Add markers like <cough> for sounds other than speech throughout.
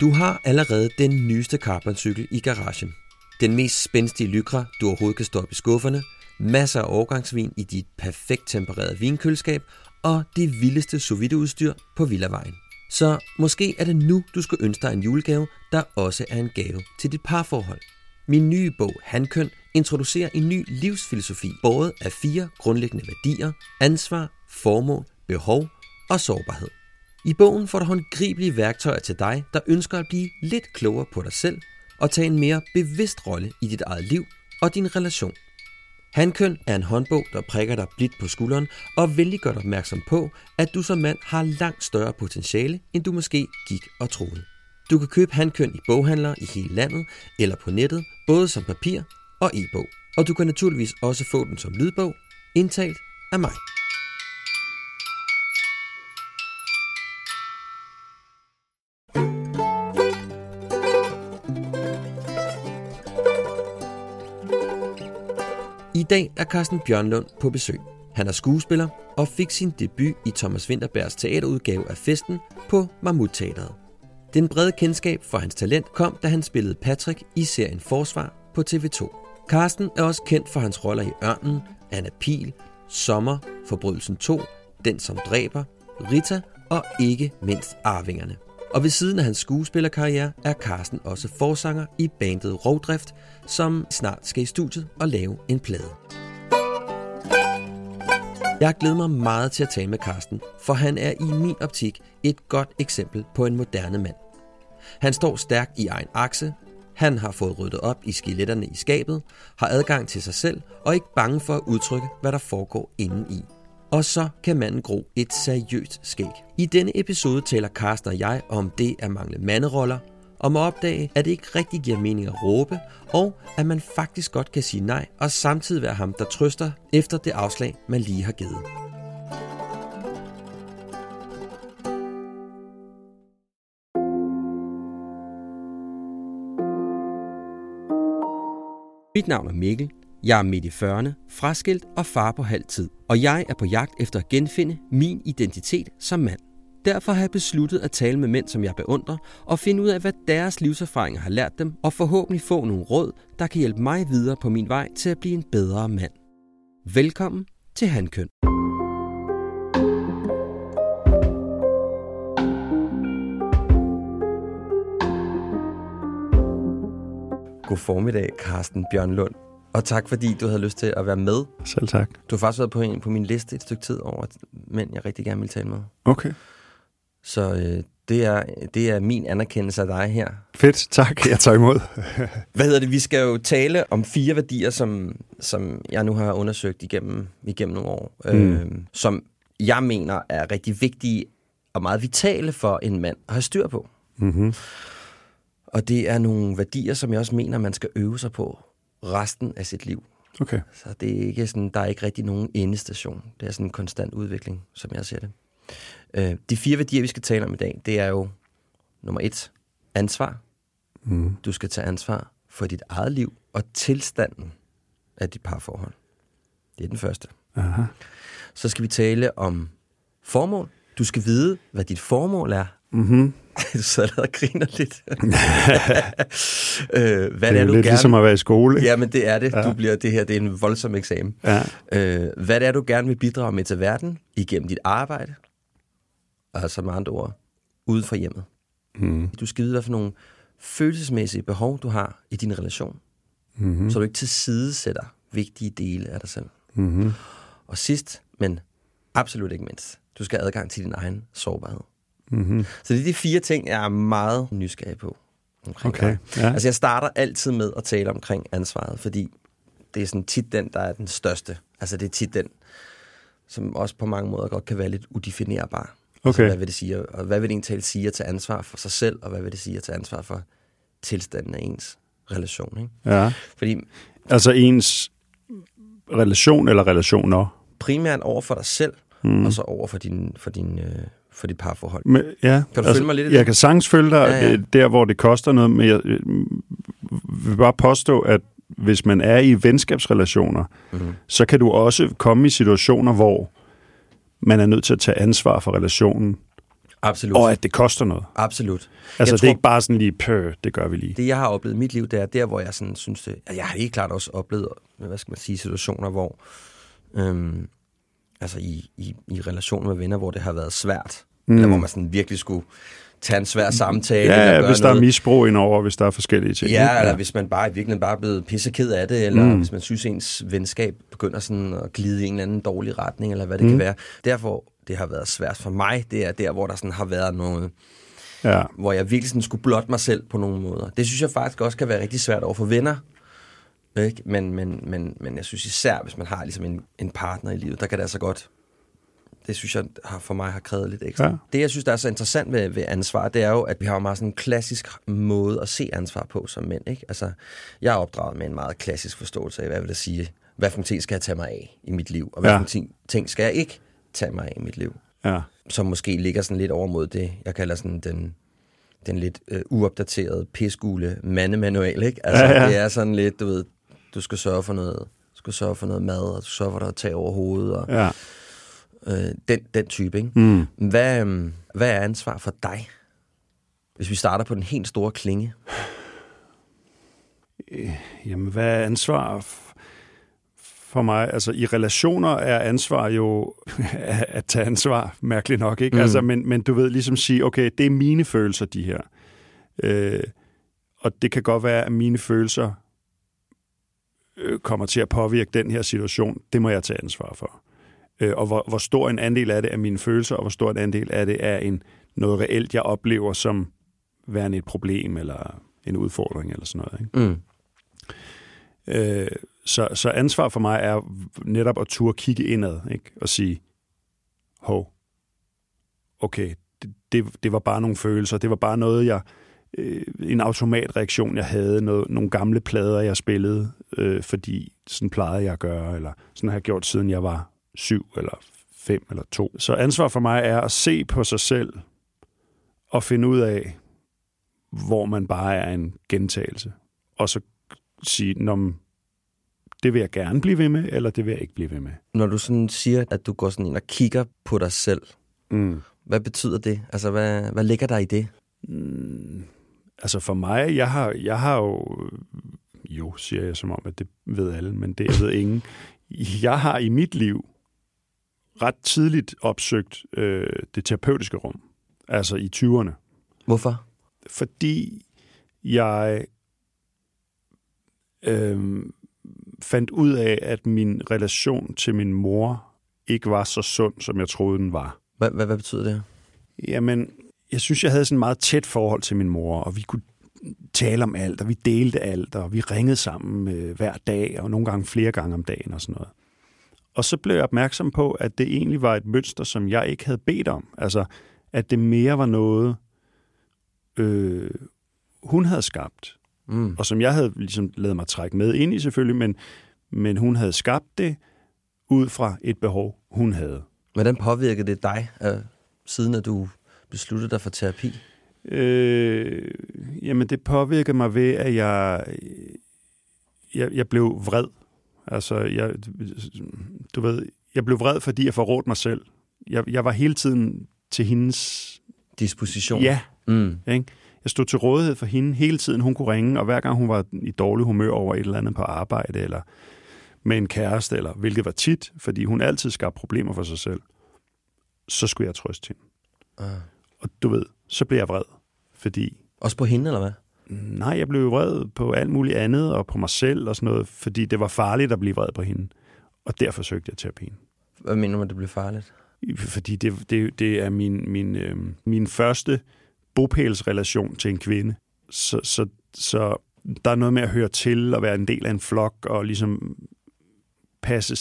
Du har allerede den nyeste carboncykel i garagen. Den mest spændstige lykra, du overhovedet kan stoppe i skufferne, masser af årgangsvin i dit perfekt tempererede vinkøleskab og det vildeste sous udstyr på Villavejen. Så måske er det nu, du skal ønske dig en julegave, der også er en gave til dit parforhold. Min nye bog, Handkøn, introducerer en ny livsfilosofi, både af fire grundlæggende værdier, ansvar, formål, behov og sårbarhed. I bogen får du håndgribelige værktøjer til dig, der ønsker at blive lidt klogere på dig selv og tage en mere bevidst rolle i dit eget liv og din relation. Handkøn er en håndbog, der prikker dig blidt på skulderen og venligt gør dig opmærksom på, at du som mand har langt større potentiale, end du måske gik og troede. Du kan købe Handkøn i boghandlere i hele landet eller på nettet, både som papir og e-bog. Og du kan naturligvis også få den som lydbog, indtalt af mig. Dag er Carsten Bjørnlund på besøg. Han er skuespiller og fik sin debut i Thomas Winterbergs teaterudgave af Festen på Mammut Teateret. Den brede kendskab for hans talent kom, da han spillede Patrick i serien Forsvar på TV2. Carsten er også kendt for hans roller i Ørnen, Anna Pil, Sommer, Forbrydelsen 2, Den som dræber, Rita og ikke mindst Arvingerne. Og ved siden af hans skuespillerkarriere er Carsten også forsanger i bandet Rovdrift, som snart skal i studiet og lave en plade. Jeg glæder mig meget til at tale med Carsten, for han er i min optik et godt eksempel på en moderne mand. Han står stærkt i egen akse, han har fået ryddet op i skeletterne i skabet, har adgang til sig selv og er ikke bange for at udtrykke, hvad der foregår inde i. Og så kan manden gro et seriøst skæg. I denne episode taler Carsten og jeg om det at mangle manderoller, om at opdage, at det ikke rigtig giver mening at råbe, og at man faktisk godt kan sige nej, og samtidig være ham, der trøster efter det afslag, man lige har givet. Mit navn er Mikkel. Jeg er midt i 40'erne, fraskilt og far på halv tid. Og jeg er på jagt efter at genfinde min identitet som mand. Derfor har jeg besluttet at tale med mænd, som jeg beundrer, og finde ud af, hvad deres livserfaringer har lært dem, og forhåbentlig få nogle råd, der kan hjælpe mig videre på min vej til at blive en bedre mand. Velkommen til Handkøn. God formiddag, Carsten Bjørnlund. Og tak, fordi du havde lyst til at være med. Selv tak. Du har faktisk været på, en, på min liste et stykke tid over mænd, jeg rigtig gerne vil tale med. Okay. Så øh, det, er, det er min anerkendelse af dig her. Fedt, tak. Jeg tager imod. <laughs> Hvad hedder det? Vi skal jo tale om fire værdier, som, som jeg nu har undersøgt igennem, igennem nogle år. Mm. Øh, som jeg mener er rigtig vigtige og meget vitale for en mand at have styr på. Mm-hmm. Og det er nogle værdier, som jeg også mener, man skal øve sig på resten af sit liv. Okay. Så det er ikke sådan, der er ikke rigtig nogen endestation. Det er sådan en konstant udvikling, som jeg ser det. Øh, de fire værdier, vi skal tale om i dag, det er jo nummer et, ansvar. Mm. Du skal tage ansvar for dit eget liv og tilstanden af dit parforhold. Det er den første. Aha. Så skal vi tale om formål. Du skal vide, hvad dit formål er. Mm-hmm. <laughs> du sidder og griner lidt. <laughs> øh, hvad Det er er, du lidt gerne... ligesom at være i skole. Ja, men det er det. Ja. Du bliver, det her det er en voldsom eksamen. Ja. Øh, hvad er, du gerne vil bidrage med til verden igennem dit arbejde? Altså med andre ord, ude for hjemmet. Mm. Du skal vide, hvad for nogle følelsesmæssige behov, du har i din relation. Mm-hmm. Så du ikke tilsidesætter vigtige dele af dig selv. Mm-hmm. Og sidst, men absolut ikke mindst, du skal have adgang til din egen sårbarhed. Mm-hmm. Så det er de fire ting, jeg er meget nysgerrig på. Okay, ja. Altså jeg starter altid med at tale omkring ansvaret, fordi det er sådan tit den, der er den største. Altså det er tit den, som også på mange måder godt kan være lidt udefinerbar. Altså, Okay. hvad vil det sige? Og hvad vil det egentlig sige at tage ansvar for sig selv, og hvad vil det sige at tage ansvar for tilstanden af ens relation? Ikke? Ja. Fordi Altså ens relation eller relationer. primært over for dig selv, mm. og så over for din, for din, øh, for dit parforhold. Men, ja, Kan du følge mig lidt i Jeg kan sagtens følge dig Ja, ja, ja. der, hvor det koster noget, men jeg øh, vil bare påstå, at hvis man er i venskabsrelationer, Mhm. så kan du også komme i situationer, hvor man er nødt til at tage ansvar for relationen, Absolut. og at det koster noget. Absolut. Altså, Jeg det er ikke bare sådan lige, pøh, det gør vi lige. det, jeg har oplevet i mit liv, det er der, hvor jeg sådan synes det... Altså, jeg har helt klart også oplevet, hvad skal man sige, situationer, hvor... Øhm, altså i, i, i relationer med venner, hvor det har været svært. Mm. Eller hvor man sådan virkelig skulle tage en svær samtale. eller Ja, gøre hvis der er noget. misbrug indover, hvis der er forskellige ting. Ja, ikke? eller hvis man bare i virkeligheden bare er blevet pisseked af det, eller mm. hvis man synes, ens venskab begynder sådan at glide i en eller anden dårlig retning, eller hvad det mm. kan være. Derfor det har været svært for mig, det er der, hvor der sådan har været noget, ja. hvor jeg virkelig sådan skulle blotte mig selv på nogle måder. Det synes jeg faktisk også kan være rigtig svært over for venner. Ikke? Men, men, men, men jeg synes især, hvis man har ligesom en, en partner i livet, der kan det altså godt... Det synes jeg har, for mig har krævet lidt ekstra. Ja. Det, jeg synes, der er så interessant ved, ved ansvar, det er jo, at vi har jo meget sådan en klassisk måde at se ansvar på som mænd. Ikke? Altså, jeg er opdraget med en meget klassisk forståelse af, hvad vil det sige, hvad for ting skal jeg tage mig af i mit liv, og hvad Ja. for ting, ting skal jeg ikke tage mig af i mit liv ja. som måske ligger sådan lidt over mod det, jeg kalder sådan den, den lidt øh, uopdaterede, pissegule mandemanual, ikke? Altså, ja. ja. det er sådan lidt, du ved, du skal sørge for noget, du skal sørge for noget mad, og du skal sørge for, at der er tag over hovedet, og ja. øh, den, den type, ikke? Mm. Hvad, øhm, hvad er ansvar for dig? Hvis vi starter på den helt store klinge. Jamen, hvad er ansvar for mig? Altså, i relationer er ansvar jo <laughs> at tage ansvar, mærkeligt nok, ikke? Mm. Altså, men, men du ved ligesom sige, okay, det er mine følelser, de her. Øh, og det kan godt være, at mine følelser øh, kommer til at påvirke den her situation. Det må jeg tage ansvar for. Øh, og hvor, hvor stor en andel af det er mine følelser, og hvor stor en andel af det er en, noget reelt, jeg oplever som værende et problem, eller en udfordring, eller sådan noget, ikke? Mm. Øh, så, så ansvar for mig er netop at turde kigge indad ikke? og sige, hov, okay, det, det, det var bare nogle følelser, det var bare noget, jeg øh, en automatreaktion, jeg havde, noget, nogle gamle plader, jeg spillede, øh, fordi sådan plejede jeg at gøre, eller sådan har jeg gjort, siden jeg var syv, eller fem, eller to. Så ansvar for mig er at se på sig selv, og finde ud af, hvor man bare er en gentagelse. Og så sige, Nå, men det vil jeg gerne blive ved med, eller det vil jeg ikke blive ved med. Når du sådan siger, at du går sådan ind og kigger på dig selv, Mm. hvad betyder det? Altså, hvad, hvad ligger der i det? Mm. Altså for mig, jeg har, jeg har jo, jo siger jeg som om, at det ved alle, men det ved ingen. Jeg har i mit liv ret tidligt opsøgt øh, det terapeutiske rum, altså i 20'erne. Hvorfor? fordi jeg øh, fandt ud af, at min relation til min mor ikke var så sund, som jeg troede, den var. Hvad, hvad, hvad betyder det? Jamen, jeg synes, jeg havde sådan et meget tæt forhold til min mor, og vi kunne tale om alt, og vi delte alt, og vi ringede sammen øh, hver dag, og nogle gange flere gange om dagen og sådan noget. Og så blev jeg opmærksom på, at det egentlig var et mønster, som jeg ikke havde bedt om. Altså, at det mere var noget, øh, hun havde skabt, Mm. og som jeg havde ligesom lavet mig trække med ind i selvfølgelig, men, men hun havde skabt det ud fra et behov, hun havde. Hvordan påvirkede det dig, øh, siden at du besluttede dig for terapi? Øh, jamen, det påvirkede mig ved, at jeg, jeg, jeg blev vred. Altså, jeg, du ved, jeg blev vred, fordi jeg forrådte mig selv. Jeg, jeg var hele tiden til hendes... Disposition? Ja, Mm. ikke? Jeg stod til rådighed for hende hele tiden. Hun kunne ringe, og hver gang hun var i dårlig humør over et eller andet på arbejde, eller med en kæreste, eller hvilket var tit, fordi hun altid skabte problemer for sig selv, så skulle jeg trøste hende. Ah. Og du ved, så blev jeg vred, fordi Også på hende, eller hvad? Nej, jeg blev vred på alt muligt andet, og på mig selv og sådan noget, fordi det var farligt at blive vred på hende. Og derfor søgte jeg terapien. Hvad mener du, med, at det blev farligt? Fordi det, det, det er min, min, øh, min første bopælsrelation til en kvinde. Så, så, så der er noget med at høre til og være en del af en flok og ligesom passe,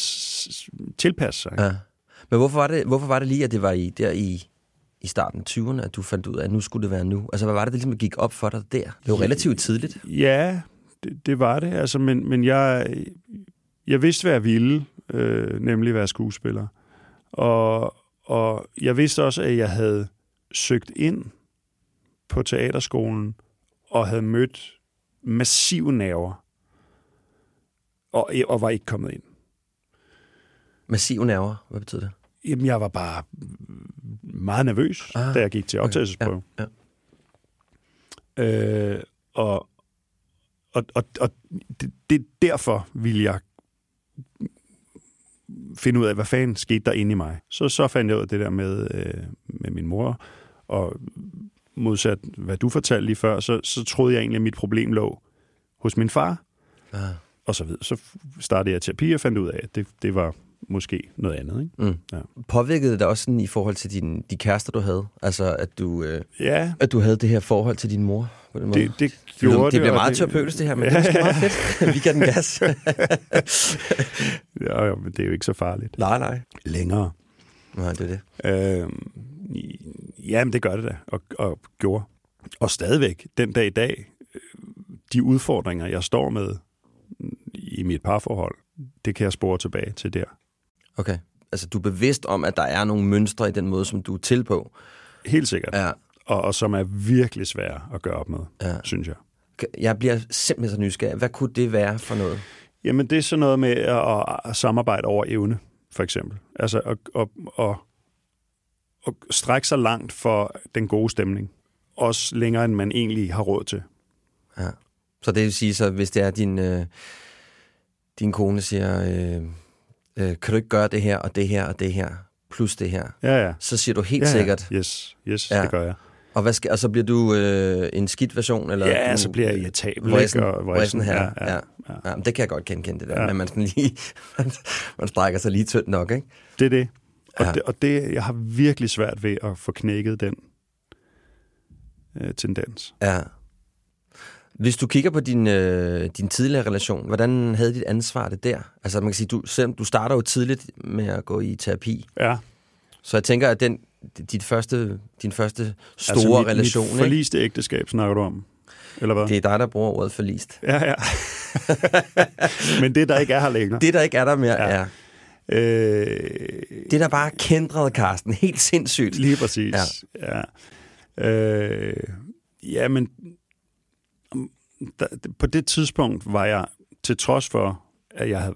tilpasse sig. Ja. Men hvorfor var, det, hvorfor var det lige, at det var i, der i, i starten af 20'erne, at du fandt ud af, at nu skulle det være nu? Altså, hvad var det, der ligesom gik op for dig der? Det var relativt tidligt. Ja, det, det var det. Altså, men, men jeg, jeg vidste, hvad jeg ville, øh, nemlig være skuespiller. Og, og jeg vidste også, at jeg havde søgt ind på teaterskolen og havde mødt massive nerver og, og var ikke kommet ind. Massive nerver? Hvad betyder det? Jamen, jeg var bare meget nervøs, ah, da jeg gik til optagelsesprøve. Ja, ja. Øh, og og, og, og det, det derfor ville jeg finde ud af, hvad fanden skete der inde i mig. Så, så fandt jeg ud af det der med, øh, med min mor, og modsat hvad du fortalte lige før, så, så troede jeg egentlig, at mit problem lå hos min far. Ah. Og så videre. Så startede jeg terapi og fandt ud af, at det, det var måske noget andet. Ikke? Mm. Ja. Påvirkede det også sådan i forhold til din, de kærester, du havde? Altså, at du, øh, ja. at du havde det her forhold til din mor? På den måde? Det, det gjorde det. Det bliver meget terapeutisk, det her, men ja, det er meget fedt. <laughs> Vi kan den gas. ja, ja, men det er jo ikke så farligt. Nej, nej. Længere. Nej, det er det. Øhm, jamen, det gør det da, og, og gjorde. Og stadigvæk, den dag i dag, øh, de udfordringer, jeg står med i mit parforhold, det kan jeg spore tilbage til der. Okay. Altså, du er bevidst om, at der er nogle mønstre i den måde, som du er til på? Helt sikkert. Ja. Og, og som er virkelig svære at gøre op med, ja. synes jeg. Jeg bliver simpelthen så nysgerrig. Hvad kunne det være for noget? Jamen, det er sådan noget med at, at samarbejde over evne, for eksempel. Altså at, at, at, at strække sig langt for den gode stemning. Også længere, end man egentlig har råd til. Ja. Så det vil sige, så hvis det er din, øh, din kone siger, øh, øh, kan du ikke gøre det her, og det her, og det her, plus det her, ja, ja. så siger du helt ja, ja. sikkert... Yes, yes ja. det gør jeg. Og, hvad skal, og så bliver du øh, en skidt version? Eller ja, du, så bliver jeg irritabel. Vressen, og vressen her. Ja, ja, ja. Ja. ja. det kan jeg godt kende, det der. Ja. Men man, sådan lige, man, <laughs> man strækker sig lige tyndt nok, ikke? Det er det. Og, ja. det. og det, jeg har virkelig svært ved at få knækket den øh, tendens. Ja. Hvis du kigger på din, øh, din tidligere relation, hvordan havde dit ansvar det der? Altså man kan sige, du, selv, du starter jo tidligt med at gå i terapi. Ja. Så jeg tænker, at den, dit første, din første store altså mit, relation... Mit forliste ægteskab snakker du om? Eller hvad? Det er dig, der bruger ordet forlist. Ja, ja. <laughs> Men det, der ikke er her længere. Det, der ikke er der mere, ja. ja. Øh... Det, der bare kendrede Karsten. Helt sindssygt. Lige præcis. Ja. ja. Øh... Ja, men der, på det tidspunkt var jeg, til trods for, at jeg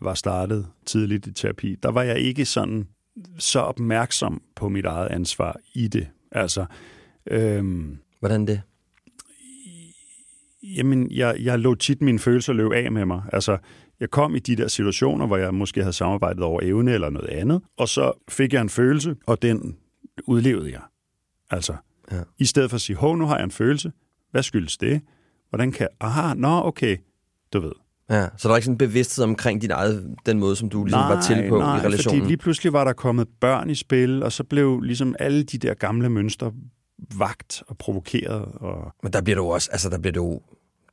var startet tidligt i terapi, der var jeg ikke sådan så opmærksom på mit eget ansvar i det. Altså, øhm, Hvordan det? Jamen, jeg, jeg lå tit mine følelser løbe af med mig. Altså, jeg kom i de der situationer, hvor jeg måske havde samarbejdet over evne eller noget andet, og så fik jeg en følelse, og den udlevede jeg. Altså, ja. i stedet for at sige, hov, nu har jeg en følelse, hvad skyldes det? Hvordan kan... Aha, nå, okay, du ved. Ja, så der er ikke sådan en bevidsthed omkring din eget, den måde, som du ligesom nej, var til på nej, i relationen? fordi lige pludselig var der kommet børn i spil, og så blev ligesom alle de der gamle mønstre vagt og provokeret. Og... Men der bliver du også, altså der bliver du,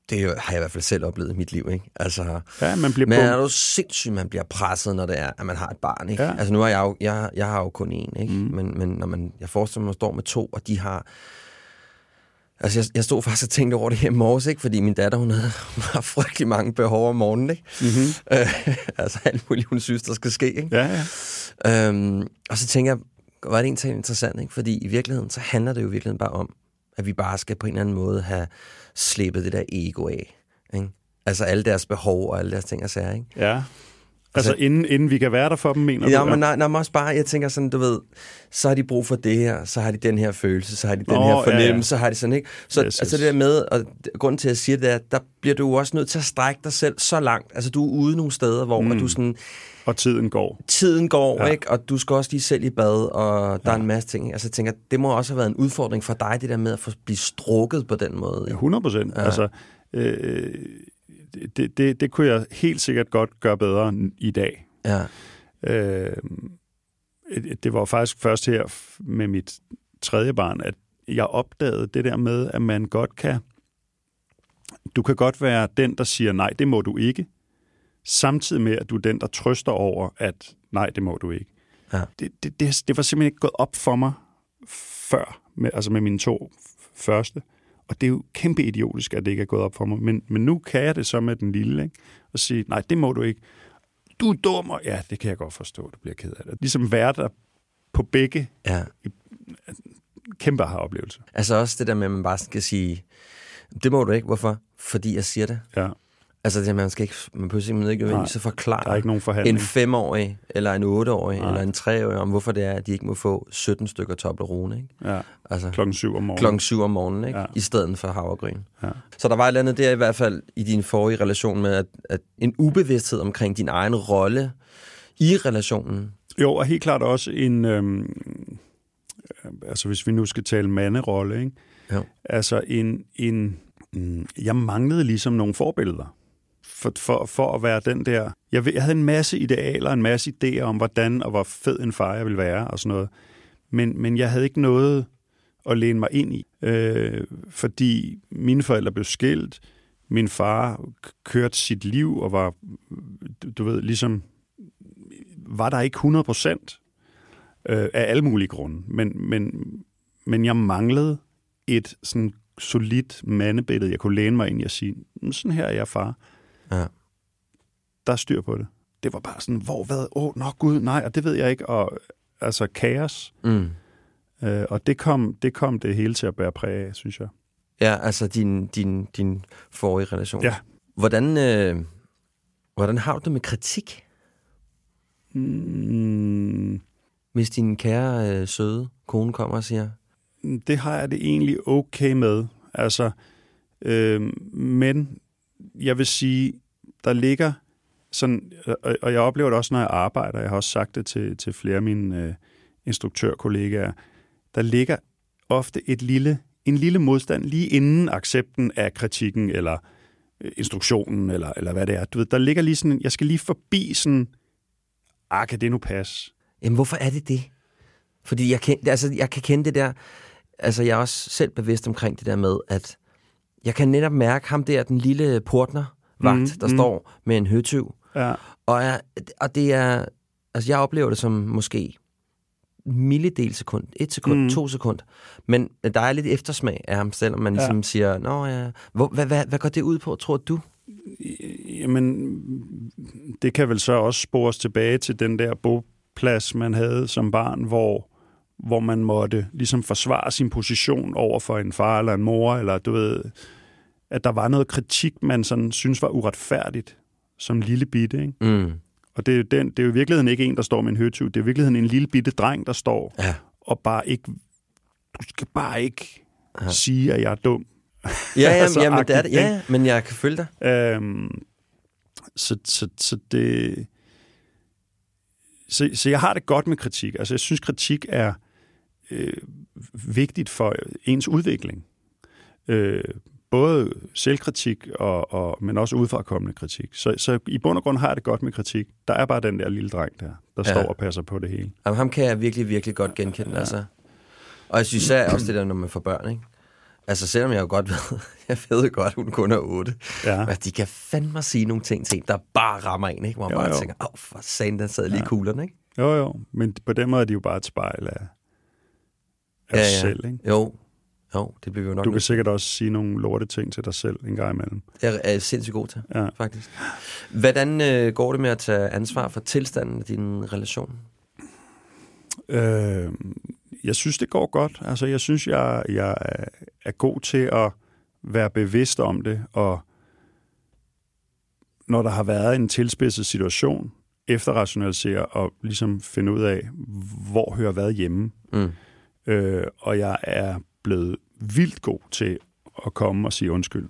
det har jeg i hvert fald selv oplevet i mit liv, ikke? Altså, ja, man bliver men er du sindssygt, man bliver presset, når det er, at man har et barn, ikke? Ja. Altså nu har jeg jo, jeg, jeg har jo kun én, ikke? Mm. Men, men når man, jeg forestiller mig, at man står med to, og de har Altså, jeg, jeg stod faktisk og tænkte over det her i morges, ikke? fordi min datter, hun havde, <laughs> hun har frygtelig mange behov om morgenen, ikke? Mm-hmm. Øh, <laughs> altså, alt muligt, hun synes, der skal ske, ikke? Ja, ja. Øhm, og så tænker jeg, var det egentlig interessant, ikke? Fordi i virkeligheden, så handler det jo i virkeligheden bare om, at vi bare skal på en eller anden måde have slippet det der ego af, ikke? Altså alle deres behov og alle deres ting og sager, ikke? Ja. Altså, altså inden, inden vi kan være der for dem, mener ja, du? Ja, men nej, nej, men også bare, jeg tænker sådan, du ved, så har de brug for det her, så har de den her følelse, så har de den oh, her fornemmelse, ja, ja. så har de sådan, ikke? Så yes, altså det der med, og grunden til at sige det er, der bliver du også nødt til at strække dig selv så langt. Altså du er ude nogle steder, hvor mm. du sådan... Og tiden går. Tiden går, ja. ikke? Og du skal også lige selv i bad, og der ja. er en masse ting. Altså jeg tænker, det må også have været en udfordring for dig, det der med at få blive strukket på den måde. Ikke? Ja, 100 procent. Ja. Altså, øh, det, det, det kunne jeg helt sikkert godt gøre bedre i dag. Ja. Øh, det var faktisk først her med mit tredje barn, at jeg opdagede det der med, at man godt kan du kan godt være den, der siger, nej, det må du ikke, samtidig med, at du er den, der trøster over, at nej, det må du ikke. Ja. Det, det, det, det var simpelthen ikke gået op for mig før, med, altså med mine to første. Og det er jo kæmpe idiotisk, at det ikke er gået op for mig. Men, men nu kan jeg det så med den lille, ikke? og sige, nej, det må du ikke. Du er dum, og ja, det kan jeg godt forstå, du bliver ked af det. Ligesom være der på begge Ja. kæmpe har oplevelse. Altså også det der med, at man bare skal sige, det må du ikke. Hvorfor? Fordi jeg siger det. Ja, Altså det, man skal ikke, man behøver simpelthen ikke nødvendigvis at der er forklare ikke nogen forhandling. en femårig, eller en otteårig, Nej. eller en treårig, om hvorfor det er, at de ikke må få 17 stykker Toblerone, ikke? Ja, Altså klokken syv om morgenen. klokken 7 om morgenen, ikke? Ja. I stedet for havregryn. Ja. Så der var et eller andet der i hvert fald i din forrige relation med, at, at en ubevidsthed omkring din egen rolle i relationen. Jo, og helt klart også en... Øhm, øh, altså hvis vi nu skal tale manderolle, ikke? Jo. Altså en... en mm, jeg manglede ligesom nogle forbilleder. For, for, for at være den der... Jeg, jeg havde en masse idealer, en masse idéer om, hvordan og hvor fed en far jeg ville være og sådan noget. Men, men jeg havde ikke noget at læne mig ind i. Øh, fordi mine forældre blev skilt. Min far kørte sit liv og var, du, du ved, ligesom var der ikke 100 procent øh, af alle mulige grunde. Men, men, men jeg manglede et sådan solidt mandebillede, jeg kunne læne mig ind i og sige, mm, sådan her er jeg far. Ja. Der er styr på det. Det var bare sådan, hvor, hvad, åh, oh, nå gud, nej, og det ved jeg ikke, og altså kaos. Mm. Øh, og det kom, det kom det hele til at bære præg af, synes jeg. Ja, altså din, din, din forrige relation. Ja. Hvordan, øh, hvordan har du det med kritik, Mm, hvis din kære øh, søde kone kommer og siger, det har jeg det egentlig okay med. Altså, øh, men jeg vil sige, der ligger sådan, øh, og, og jeg oplever det også, når jeg arbejder, jeg har også sagt det til, til flere af mine øh, instruktørkollegaer, der ligger ofte et lille, en lille modstand lige inden accepten af kritikken, eller øh, instruktionen, eller, eller hvad det er. Du ved, der ligger lige sådan, jeg skal lige forbi sådan, ah, kan det nu passe? Jamen, hvorfor er det det? Fordi jeg kan, altså, jeg kan kende det der... Altså, jeg er også selv bevidst omkring det der med, at jeg kan netop mærke ham der, den lille portner, vagt, mm, der mm. står med en høtyv. Ja, Og, er, og det er... Altså, jeg oplever det som måske millidel sekund, et sekund, mm. to sekund. Men der er lidt eftersmag af ham, selvom man Ja. ligesom siger, Nå ja, hvor, hvad, hvad, hvad går det ud på, tror du? Jamen, det kan vel så også spores tilbage til den der boplads, man havde som barn, hvor, hvor man måtte ligesom forsvare sin position over for en far eller en mor, eller du ved, at der var noget kritik, man sådan synes var uretfærdigt som lille bitte. Ikke? Mm. Og det er, jo den, det er jo i virkeligheden ikke en, der står med en høtyv. Det er i virkeligheden en lille bitte dreng, der står Ja. og bare ikke... Du skal bare ikke Ja. sige, at jeg er dum. Ja, ja, <laughs> Altså, jamen, det er det. ja, men jeg kan følge dig. Øhm, så, så, så det... Så, så jeg har det godt med kritik. Altså, jeg synes, kritik er øh, vigtigt for ens udvikling. Øh, både selvkritik, og, og, men også udefrakommende kritik. Så, så i bund og grund har jeg det godt med kritik. Der er bare den der lille dreng der, der Ja. står og passer på det hele. Jamen, ham kan jeg virkelig, virkelig godt genkende. Ja. Altså. Og jeg synes især også det der, når man får børn, ikke? Altså, selvom jeg jo godt ved, <laughs> jeg ved jo godt, hun kun er 8, Ja. men de kan fandme sige nogle ting til en, der bare rammer en, ikke? Hvor man Jo, bare jo. tænker, åh, for satan, der sad lige ja. kuglerne, ikke? Jo, jo. Men på den måde er de jo bare et spejl af, af Ja, os ja. selv. Ikke? Jo, jo, det bliver vi jo nok Du kan nødt- sikkert også sige nogle lorte ting til dig selv en gang imellem. Jeg er sindssygt god til, Ja. faktisk. Hvordan øh, går det med at tage ansvar for tilstanden af din relation? Øh, jeg synes, det går godt. Altså, jeg synes, jeg, jeg er- er god til at være bevidst om det, og når der har været en tilspidset situation, efterrationalisere og ligesom finde ud af, hvor hører hvad hjemme. Mm. Øh, og jeg er blevet vildt god til at komme og sige undskyld.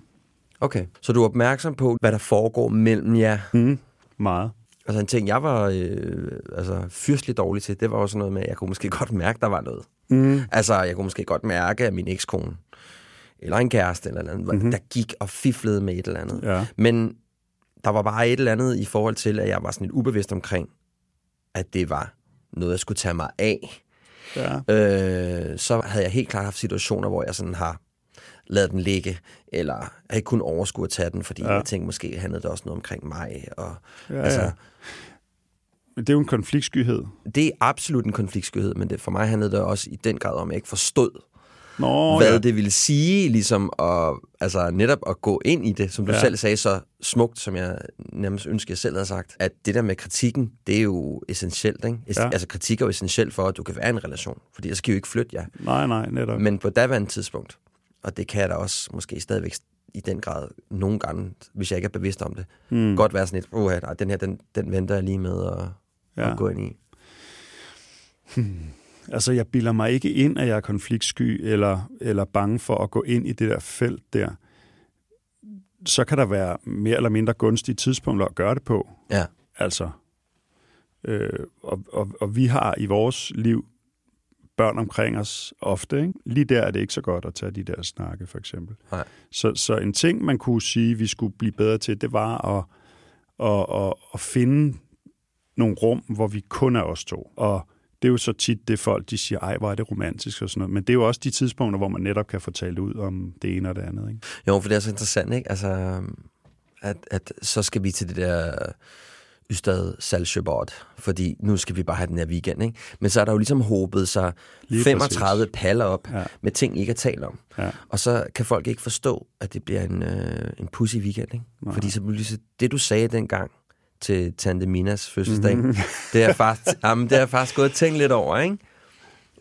Okay, så du er opmærksom på, hvad der foregår mellem jer. Mm, meget. Altså en ting, jeg var øh, altså, fyrstelig dårlig til, det var også noget med, at jeg kunne måske <laughs> godt mærke, der var noget. Mm. Altså, jeg kunne måske godt mærke, at min ekskone, eller en kæreste eller andet, mm-hmm. der gik og fiflede med et eller andet. Ja. Men der var bare et eller andet i forhold til, at jeg var sådan lidt ubevidst omkring, at det var noget, jeg skulle tage mig af. Ja. Øh, så havde jeg helt klart haft situationer, hvor jeg sådan har ladet den ligge, eller jeg ikke kun overskue at tage den, fordi ja. jeg tænkte, måske handlede det også noget omkring mig. Og, ja, altså, ja. Men det er jo en konfliktskyhed. Det er absolut en konfliktskyhed, men det, for mig handlede det også i den grad om, at jeg ikke forstod, Nå, hvad ja. det ville sige, ligesom at, altså netop at gå ind i det, som du ja. selv sagde så smukt, som jeg nærmest ønsker, jeg selv havde sagt, at det der med kritikken, det er jo essentielt, ikke? Ja. Altså kritik er jo essentielt for, at du kan være i en relation, fordi der skal jo ikke flytte jer. Nej, nej, netop. Men på daværende tidspunkt, og det kan jeg da også måske stadigvæk i den grad nogle gange, hvis jeg ikke er bevidst om det, mm. godt være sådan et, oh, nej, den her, den, den venter jeg lige med at, ja. at gå ind i. Hmm. Altså, jeg bilder mig ikke ind, at jeg er konfliktsky eller, eller bange for at gå ind i det der felt der. Så kan der være mere eller mindre gunstige tidspunkter at gøre det på. Ja. Altså, øh, og, og, og vi har i vores liv børn omkring os ofte. Ikke? Lige der er det ikke så godt at tage de der snakke, for eksempel. Nej. Så, så en ting, man kunne sige, vi skulle blive bedre til, det var at, at, at, at finde nogle rum, hvor vi kun er os to. Og det er jo så tit det folk, de siger, ej, hvor er det romantisk og sådan noget. Men det er jo også de tidspunkter, hvor man netop kan talt ud om det ene og det andet. Ikke? Jo, for det er så interessant, ikke? Altså, at, at så skal vi til det der Ystad Salsjøbord, fordi nu skal vi bare have den her weekend, ikke? Men så er der jo ligesom håbet sig Lige 35 præcis. paller op ja. med ting, I ikke at tale om. Ja. Og så kan folk ikke forstå, at det bliver en, øh, en pussy weekend, ikke? Fordi så bliver det, du sagde dengang, til Tante Minas fødselsdag. Mm-hmm. <laughs> Det, er faktisk, jamen, det er faktisk gået at tænke lidt over, ikke?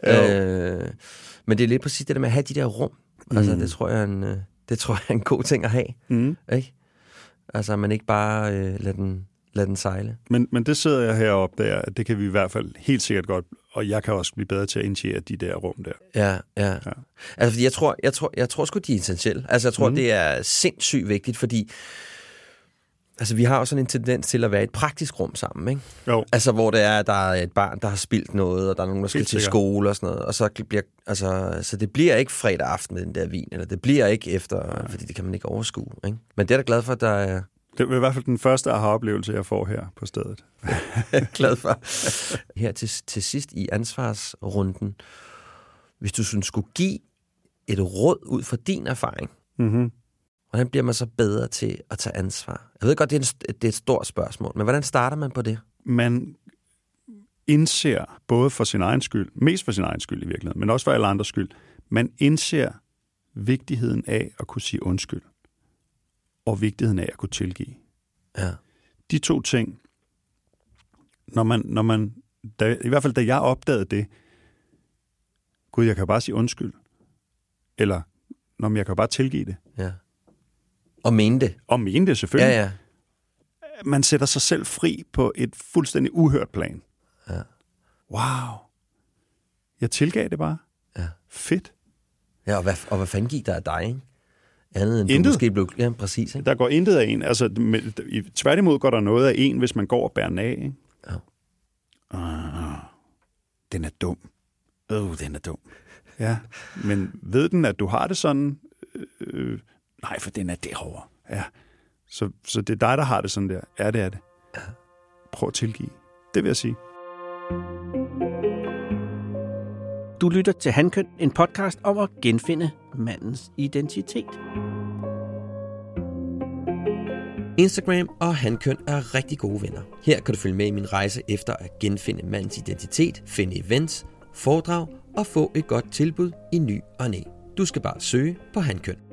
Øh, men det er lidt præcis det der med at have de der rum. Mm. Altså, det tror jeg er en, øh, det tror jeg er en god ting at have. Mm. Ikke? Altså, man ikke bare øh, lader, den, lader den sejle. Men, men det sidder jeg heroppe der, at det kan vi i hvert fald helt sikkert godt, og jeg kan også blive bedre til at initiere de der rum der. Ja, ja. ja. Altså, fordi jeg tror, jeg tror, jeg tror sgu, de er essentielle. Altså, jeg tror, mm. det er sindssygt vigtigt, fordi Altså, vi har jo sådan en tendens til at være i et praktisk rum sammen, ikke? Jo. Altså, hvor det er, der er et barn, der har spildt noget, og der er nogen, der skal Helt til skole og sådan noget. Og så bliver, altså, så det bliver ikke fredag aften med den der vin, eller det bliver ikke efter, ja. fordi det kan man ikke overskue, ikke? Men det er da glad for, at der er... Det er i hvert fald den første aha-oplevelse, jeg får her på stedet. <laughs> glad for. Her til, til sidst i ansvarsrunden, hvis du sådan skulle give et råd ud fra din erfaring, mm-hmm Hvordan bliver man så bedre til at tage ansvar? Jeg ved godt, det er, en, det er et stort spørgsmål, men hvordan starter man på det? Man indser, både for sin egen skyld, mest for sin egen skyld i virkeligheden, men også for alle andres skyld, man indser vigtigheden af at kunne sige undskyld, og vigtigheden af at kunne tilgive. Ja. De to ting, når man, når man da, i hvert fald da jeg opdagede det, gud, jeg kan bare sige undskyld, eller, når jeg kan bare tilgive det. Ja og mene det. Og mene det, selvfølgelig. Ja, ja. Man sætter sig selv fri på et fuldstændig uhørt plan. Ja. Wow. Jeg tilgav det bare. Ja. Fedt. Ja, og hvad, og hvad fanden gik der af dig, ikke? Andet end intet. du måske blev... Ja, præcis, ikke? Der går intet af en. Altså, med, tværtimod går der noget af en, hvis man går og bærer den af, ikke? Ja. Uh, den er dum. Øh, den er dum. Ja, men ved den, at du har det sådan... Øh, Nej, for den er derovre. Ja. Så, så det er dig, der har det sådan der. Ja, det er det. Ja. Prøv at tilgive. Det vil jeg sige. Du lytter til Handkøn, en podcast om at genfinde mandens identitet. Instagram og Handkøn er rigtig gode venner. Her kan du følge med i min rejse efter at genfinde mandens identitet, finde events, foredrag og få et godt tilbud i ny og næ. Du skal bare søge på Handkøn.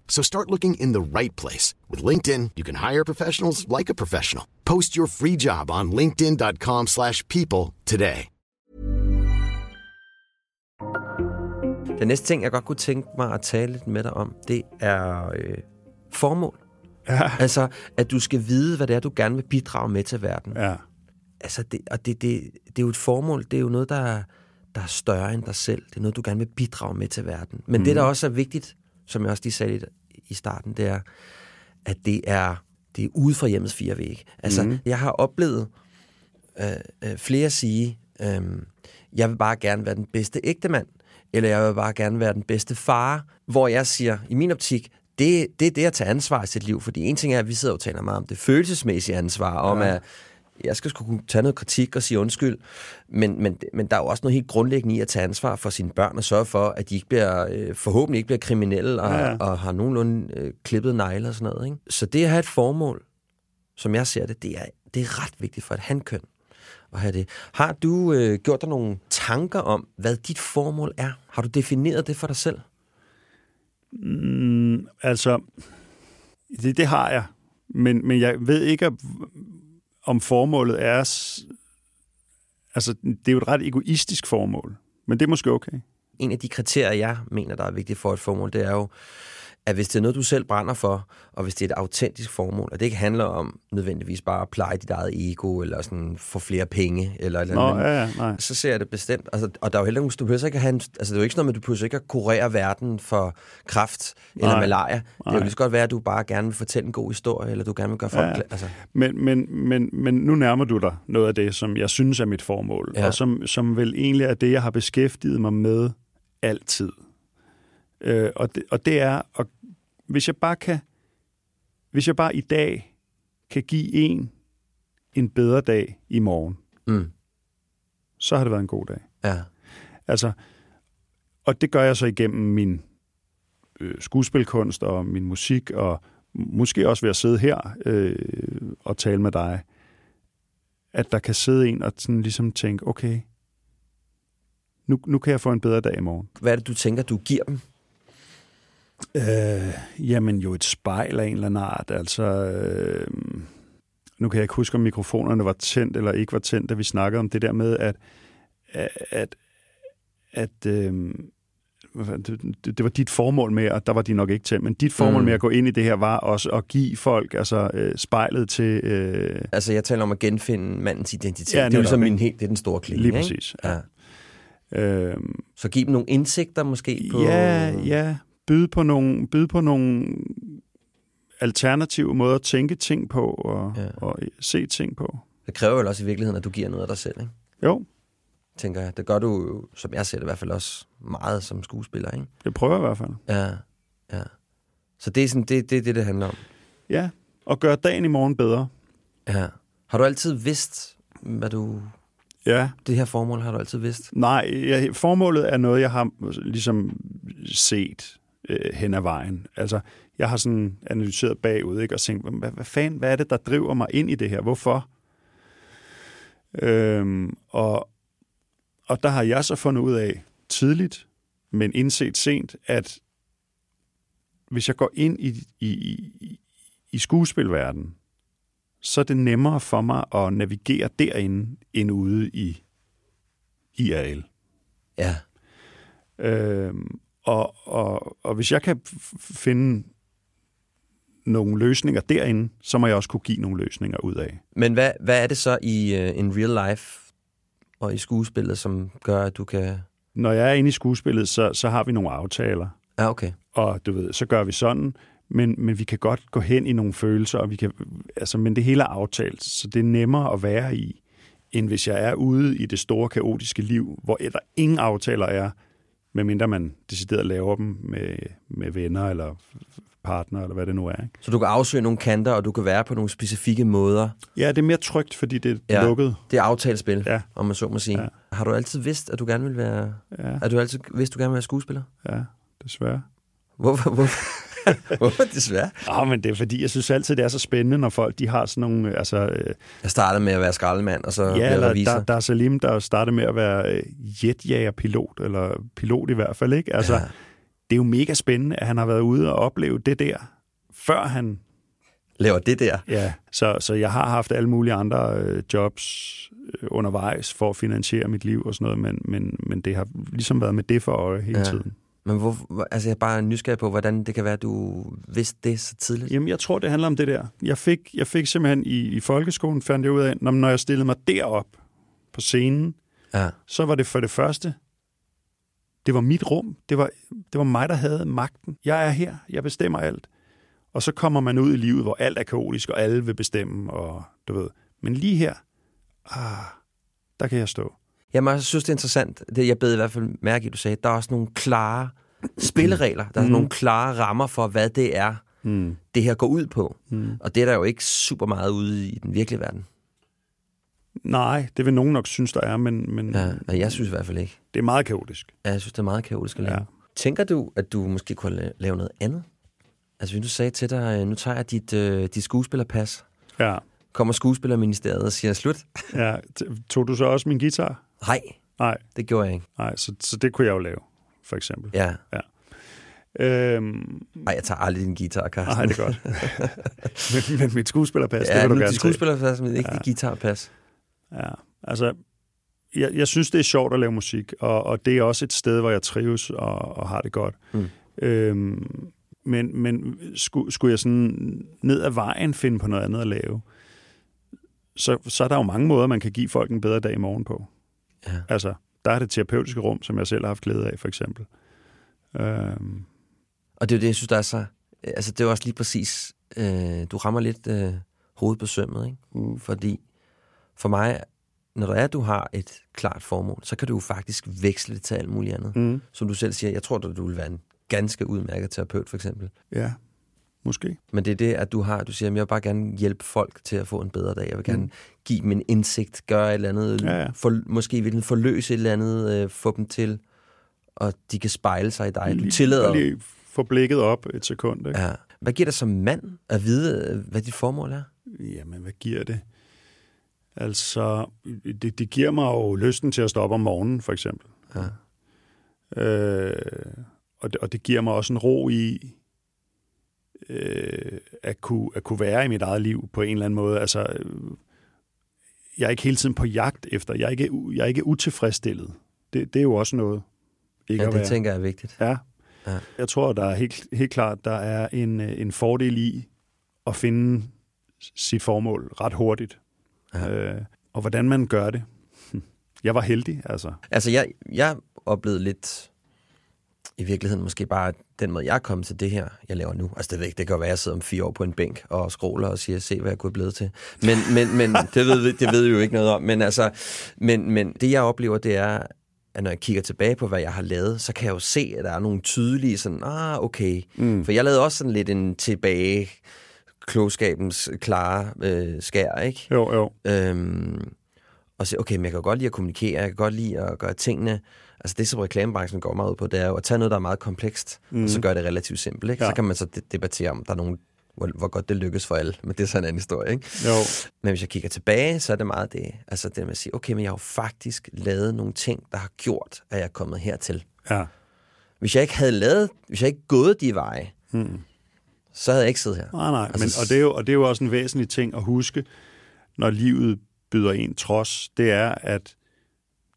So start looking in the right place. With LinkedIn, you can hire professionals like a professional. Post your free job on linkedin.com/people slash people today. Den næste ting, jeg godt kunne tænke mig at tale lidt med dig om, det er øh, formål. Ja. Altså, at du skal vide, hvad det er, du gerne vil bidrage med til verden. Ja. Altså, det, og det, det, det er jo et formål, det er jo noget, der, er- der er større end dig selv. Det er noget, du gerne vil bidrage med til verden. Men mm. det, der også er vigtigt, som jeg også lige sagde lidt i starten, det er, at det er, det er ude fra hjemmets fire vægge. Altså, mm. jeg har oplevet øh, øh, flere sige, øh, jeg vil bare gerne være den bedste ægtemand, eller jeg vil bare gerne være den bedste far, hvor jeg siger, i min optik, det, det er det at tage ansvar i sit liv, fordi en ting er, at vi sidder og taler meget om det følelsesmæssige ansvar, om at jeg skal sgu kunne tage noget kritik og sige undskyld, men, men, men der er jo også noget helt grundlæggende i at tage ansvar for sine børn og sørge for, at de ikke bliver, øh, forhåbentlig ikke bliver kriminelle og, Ja, ja, og har nogenlunde øh, klippet negle og sådan noget. Ikke? Så det at have et formål, som jeg ser det, det er, det er ret vigtigt for et handkøn at have det. Har du øh, gjort dig nogle tanker om, hvad dit formål er? Har du defineret det for dig selv? Mm, altså, det, det har jeg. Men, men jeg ved ikke, om- formålet er... Altså, det er jo et ret egoistisk formål. Men det er måske okay. En af de kriterier, jeg mener, der er vigtigt for et formål, det er jo, at hvis det er noget, du selv brænder for, og hvis det er et autentisk formål, og det ikke handler om nødvendigvis bare at pleje dit eget ego, eller sådan få flere penge, eller et eller andet, ja, ja, nej. så ser jeg det bestemt. Altså, og der er jo heller ikke, du behøver ikke at have en, altså det er jo ikke sådan noget med, du behøver ikke at kurere verden for kræft eller Nej. malaria. Det er jo Nej. lige så godt være, at du bare gerne vil fortælle en god historie, eller du gerne vil gøre folk... Ja. Ja. Altså, Men, men, men, men nu nærmer du dig noget af det, som jeg synes er mit formål. Ja. og som, som vel egentlig er det, jeg har beskæftiget mig med altid. Øh, og, det, og det er, at hvis jeg bare kan, hvis jeg bare i dag kan give en en bedre dag i morgen, mm, så har det været en god dag. ja. Altså, og det gør jeg så igennem min øh, skuespilkunst og min musik, og måske også ved at sidde her øh, og tale med dig, at der kan sidde en og sådan ligesom tænke, okay, nu, nu kan jeg få en bedre dag i morgen. Hvad er det, du tænker, du giver dem? Øh, jamen jo et spejl af en eller anden art. Altså, øh, nu kan jeg ikke huske, om mikrofonerne var tændt eller ikke var tændt, da vi snakkede om det der med, at, at, at øh, det, det var dit formål med, og der var de nok ikke tændt, men dit formål Mm. med at gå ind i det her var også at give folk altså, øh, spejlet til... Øh, Altså, jeg taler om at genfinde mandens identitet. Ja, Ja, det er jo ligesom min helt, det er den store klinge, Lige ikke? præcis, Ja. øh, Så giv dem nogle indsigter måske på... Ja, ja. Byde på nogle, byde på nogle alternative måder at tænke ting på og, ja. Og se ting på. Det kræver jo også i virkeligheden, at du giver noget af dig selv, ikke? Jo, tænker jeg. Det gør du som jeg ser det i hvert fald også, meget som skuespiller, ikke? det prøver jeg i hvert fald. Ja, ja. Så det er sådan, det, det, det, det handler om. Ja, og gøre dagen i morgen bedre. Ja. Har du altid vidst, hvad du... Ja, Det her formål har du altid vidst? nej, jeg, formålet er noget, jeg har ligesom set øh, hen ad vejen. Altså, jeg har sådan analyseret bagud, ikke, og tænkt, hvad, hvad fanden, hvad er det, der driver mig ind i det her? Hvorfor? Øhm, og, og der har jeg så fundet ud af tidligt, men indset sent, at hvis jeg går ind i, i, i, i skuespilverdenen, så er det nemmere for mig at navigere derinde, end ude i IRL. Ja. Øhm, og, og, og hvis jeg kan finde nogle løsninger derinde, så må jeg også kunne give nogle løsninger ud af. Men hvad, hvad er det så i uh, en real life og i skuespillet, som gør, at du kan... Når jeg er inde i skuespillet, så, så har vi nogle aftaler, Ja, okay. og du ved, så gør vi sådan, men, men vi kan godt gå hen i nogle følelser, og vi kan, altså, men det hele er aftalt, så det er nemmere at være i, end hvis jeg er ude i det store kaotiske liv, hvor der ingen aftaler er, medmindre man decideret laver dem med, med venner eller partner, eller hvad det nu er. Ikke? Så du kan afsøge nogle kanter, og du kan være på nogle specifikke måder. Ja, det er mere trygt, fordi det er Ja. lukket. Det er aftalespil, Ja. om man så må sige. Ja. Har du altid vidst, at du gerne vil være... Ja, Har du altid vidst, at du gerne vil være skuespiller? ja, desværre. Hvorfor? hvorfor? <laughs> Hvorfor desværre? Ja, men det er fordi, jeg synes altid, det er så spændende, når folk de har sådan nogle... Altså, øh, Jeg startede med at være skraldemand, og så ja, eller der, der er Salim, der startede med at være øh, jetjagerpilot, eller pilot i hvert fald, ikke? Altså, Ja. det er jo mega spændende, at han har været ude og opleve det der, før han... Laver det der. Ja, så, så jeg har haft alle mulige andre øh, jobs øh, undervejs for at finansiere mit liv og sådan noget, men, men, men det har ligesom været med det for øje hele ja. tiden. Men hvor, altså, jeg er bare nysgerrig på, hvordan det kan være, at du vidste det så tidligt. Jamen, jeg tror, det handler om det der. Jeg fik, jeg fik simpelthen i, i folkeskolen, fandt jeg ud af, når, når jeg stillede mig derop på scenen, Ja. så var det for det første, det var mit rum. Det var, det var mig, der havde magten. Jeg er her. Jeg bestemmer alt. Og så kommer man ud i livet, hvor alt er kaotisk, og alle vil bestemme, og du ved. Men lige her, ah, der kan jeg stå. Jamen, jeg synes, det er interessant. Det, jeg bed i hvert fald mærke i, at du sagde, der er også nogle klare spilleregler. Der er Mm. nogle klare rammer for, hvad det er, Mm. det her går ud på. Mm. Og det er der jo ikke super meget ude i den virkelige verden. Nej, det vil nogen nok synes, der er, men, men Ja, og jeg synes i hvert fald ikke. det er meget kaotisk. Ja, Jeg synes, det er meget kaotisk at lave. Ja. Tænker du, at du måske kunne la- lave noget andet? Altså, hvis du sagde til dig, øh, nu tager jeg dit, øh, dit skuespillerpas, Ja. kommer skuespillerministeriet og siger, slut. ja. Tog du så også min guitar? Nej, Nej, det gjorde jeg ikke. nej så, så det kunne jeg jo lave, for eksempel. Ja. Øhm, Ej, jeg tager aldrig din guitar, Carsten. nej, det er godt. <laughs> men, men mit skuespillerpas, Ja, det vil du gerne dit se. skuespillerpas, men ikke Ja. dit guitarpas. Ja, altså, jeg, jeg synes, det er sjovt at lave musik, og, og det er også et sted, hvor jeg trives og, og har det godt. Mm. Øhm, men men skulle, skulle jeg sådan ned ad vejen finde på noget andet at lave, så, så er der jo mange måder, man kan give folk en bedre dag i morgen på. Ja. Altså, der er det terapeutiske rum, som jeg selv har haft glæde af, for eksempel. Øhm, Og det er jo det, jeg synes, der er så... Altså, det er også lige præcis... Øh, du rammer lidt øh, hovedet på sømmet, ikke? Mm. Fordi for mig, når der er, at du har et klart formål, så kan du jo faktisk veksle det til alt muligt andet. mm, Som du selv siger, jeg tror, at du vil være en ganske udmærket terapeut, for eksempel. ja, måske. Men det er det, at du har, du siger, at jeg vil bare gerne hjælpe folk til at få en bedre dag. Jeg vil gerne Mm. give dem en indsigt, gøre et eller andet, Ja, ja. For, måske vil den forløse et eller andet, øh, få dem til, og de kan spejle sig i dig. Du Lige- tillader... bare Lige få blikket op et sekund. Ikke? Ja. Hvad giver dig som mand at vide, øh, hvad dit formål er? Jamen, hvad giver det? Altså, det, det giver mig jo lysten til at stå op om morgenen, for eksempel. Ja. Øh, og, det, og det giver mig også en ro i øh, at, kunne, at kunne være i mit eget liv på en eller anden måde. Altså, øh, jeg er ikke hele tiden på jagt efter. Jeg er ikke, jeg er ikke utilfredsstillet. Det, det er jo også noget. Ikke Ja, det være. tænker jeg er vigtigt. Ja. Ja. Jeg tror, der er helt, helt klart, der er en, øh, en fordel i at finde sit formål ret hurtigt. Ja. Øh, og hvordan man gør det. <laughs> Jeg var heldig, altså. Altså, jeg, jeg oplevede lidt, i virkeligheden måske bare den måde, jeg er kommet til det her, jeg laver nu. Altså, det, ved ikke, det kan være, at jeg sidder om fire år på en bænk og scroller og siger, se, hvad jeg kunne have blevet til. Men, men, men <laughs> det, ved, det ved vi jo ikke noget om. Men, altså, men, men det, jeg oplever, det er, at når jeg kigger tilbage på, hvad jeg har lavet, så kan jeg jo se, at der er nogle tydelige sådan, ah, okay. Mm. For jeg lavede også sådan lidt en tilbage klogskabens klare øh, skær, ikke? Jo, jo. Øhm, og sige, okay, men jeg kan godt lide at kommunikere, jeg kan godt lide at gøre tingene. Altså det, som reklamebranchen går meget ud på, det er jo at tage noget, der er meget komplekst, mm. og så gøre det relativt simpelt. Ikke? Ja. Så kan man så de- debattere om, der er nogen, hvor, hvor godt det lykkes for alle. Men det er så en anden historie. Ikke? jo. Men hvis jeg kigger tilbage, så er det meget det, altså det med at sige, okay, men jeg har jo faktisk lavet nogle ting, der har gjort, at jeg er kommet hertil. Ja. Hvis jeg ikke havde lavet, hvis jeg ikke gået de veje, Hmm. så havde jeg ikke siddet her. Nej, nej. Altså, Men, og, det er jo, og det er jo også en væsentlig ting at huske, når livet byder en trods, det er, at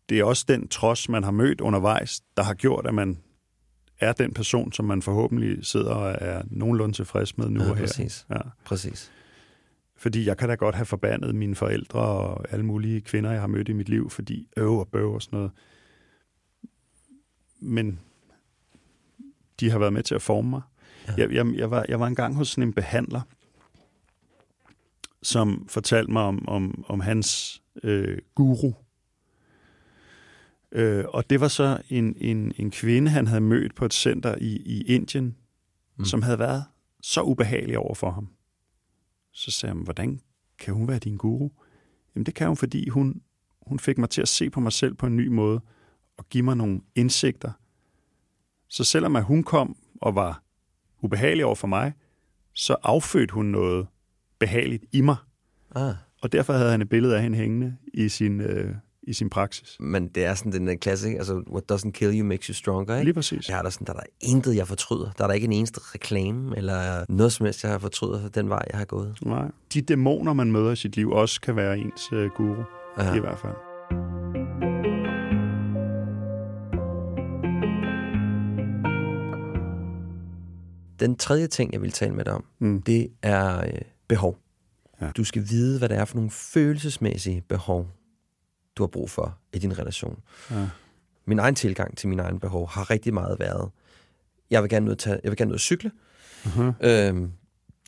det er også den trods, man har mødt undervejs, der har gjort, at man er den person, som man forhåbentlig sidder og er nogenlunde tilfreds med nu Ja, og her. præcis. Ja. Præcis. Fordi jeg kan da godt have forbandet mine forældre og alle mulige kvinder, jeg har mødt i mit liv, fordi øv og bøv og sådan noget. Men de har været med til at forme mig. Ja. Jeg, jeg, jeg, var, jeg var engang hos sådan en behandler, som fortalte mig om, om, om hans øh, guru. Øh, og det var så en, en, en kvinde, han havde mødt på et center i, i Indien, Mm. som havde været så ubehagelig over for ham. Så sagde han, hvordan kan hun være din guru? Jamen det kan hun, fordi hun, hun fik mig til at se på mig selv på en ny måde, og give mig nogle indsigter. Så selvom at hun kom og var ubehagelig over for mig, så affødte hun noget behageligt i mig. Ah. Og derfor havde han et billede af hende hængende i sin, øh, i sin praksis. Men det er sådan den der klassik, altså, what doesn't kill you makes you stronger, ikke? Lige præcis. Jeg er der sådan, der er der intet, jeg fortryder. Der er der ikke en eneste reklame, eller noget som helst, jeg har fortryder for den vej, jeg har gået. Nej. De dæmoner, man møder i sit liv, også kan være ens øh, guru, ja. i hvert fald. Den tredje ting, jeg vil tale med dig om, Mm. det er øh, behov. Ja. Du skal vide, hvad det er for nogle følelsesmæssige behov, du har brug for i din relation. Ja. Min egen tilgang til mine egne behov har rigtig meget været, jeg vil gerne ud tage, jeg vil gerne ud at cykle, Uh-huh. øhm,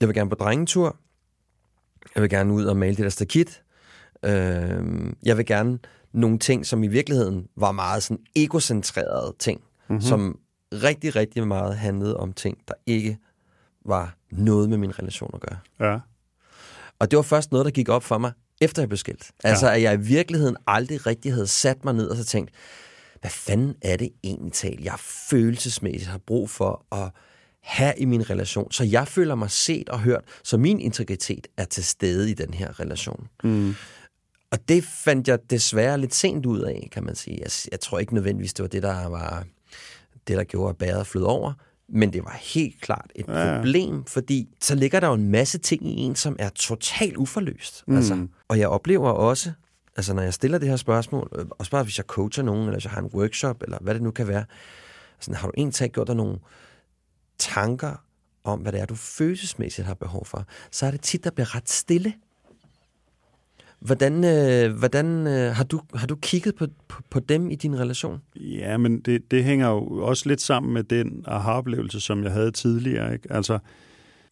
jeg vil gerne på drengetur, jeg vil gerne ud og male det der stakit, øhm, jeg vil gerne nogle ting, som i virkeligheden var meget sådan egocentrerede ting, mm-hmm. som rigtig, rigtig meget handlede om ting, der ikke var noget med min relation at gøre. Ja. Og det var først noget, der gik op for mig, efter jeg blev skilt. Altså, at jeg i virkeligheden aldrig rigtig havde sat mig ned og så tænkt, hvad fanden er det egentlig tal, jeg følelsesmæssigt har brug for at have i min relation, så jeg føler mig set og hørt, så min integritet er til stede i den her relation. Mm. Og det fandt jeg desværre lidt sent ud af, kan man sige. Jeg, jeg tror ikke nødvendigvis, det var det, der var det, der gjorde, at bæret flød over. Men det var helt klart et Ja, problem, fordi så ligger der jo en masse ting i en, som er totalt uforløst. Mm. Altså, og jeg oplever også, altså når jeg stiller det her spørgsmål, øh, også bare hvis jeg coacher nogen, eller hvis jeg har en workshop, eller hvad det nu kan være, sådan, har du egentlig gjort dig nogle tanker om, hvad det er, du følelsesmæssigt har behov for, så er det tit, der bliver ret stille. Hvordan, øh, hvordan øh, har, du, har du kigget på, på, på dem i din relation? Ja, men det, det hænger jo også lidt sammen med den aha-oplevelse, som jeg havde tidligere. Ikke? Altså,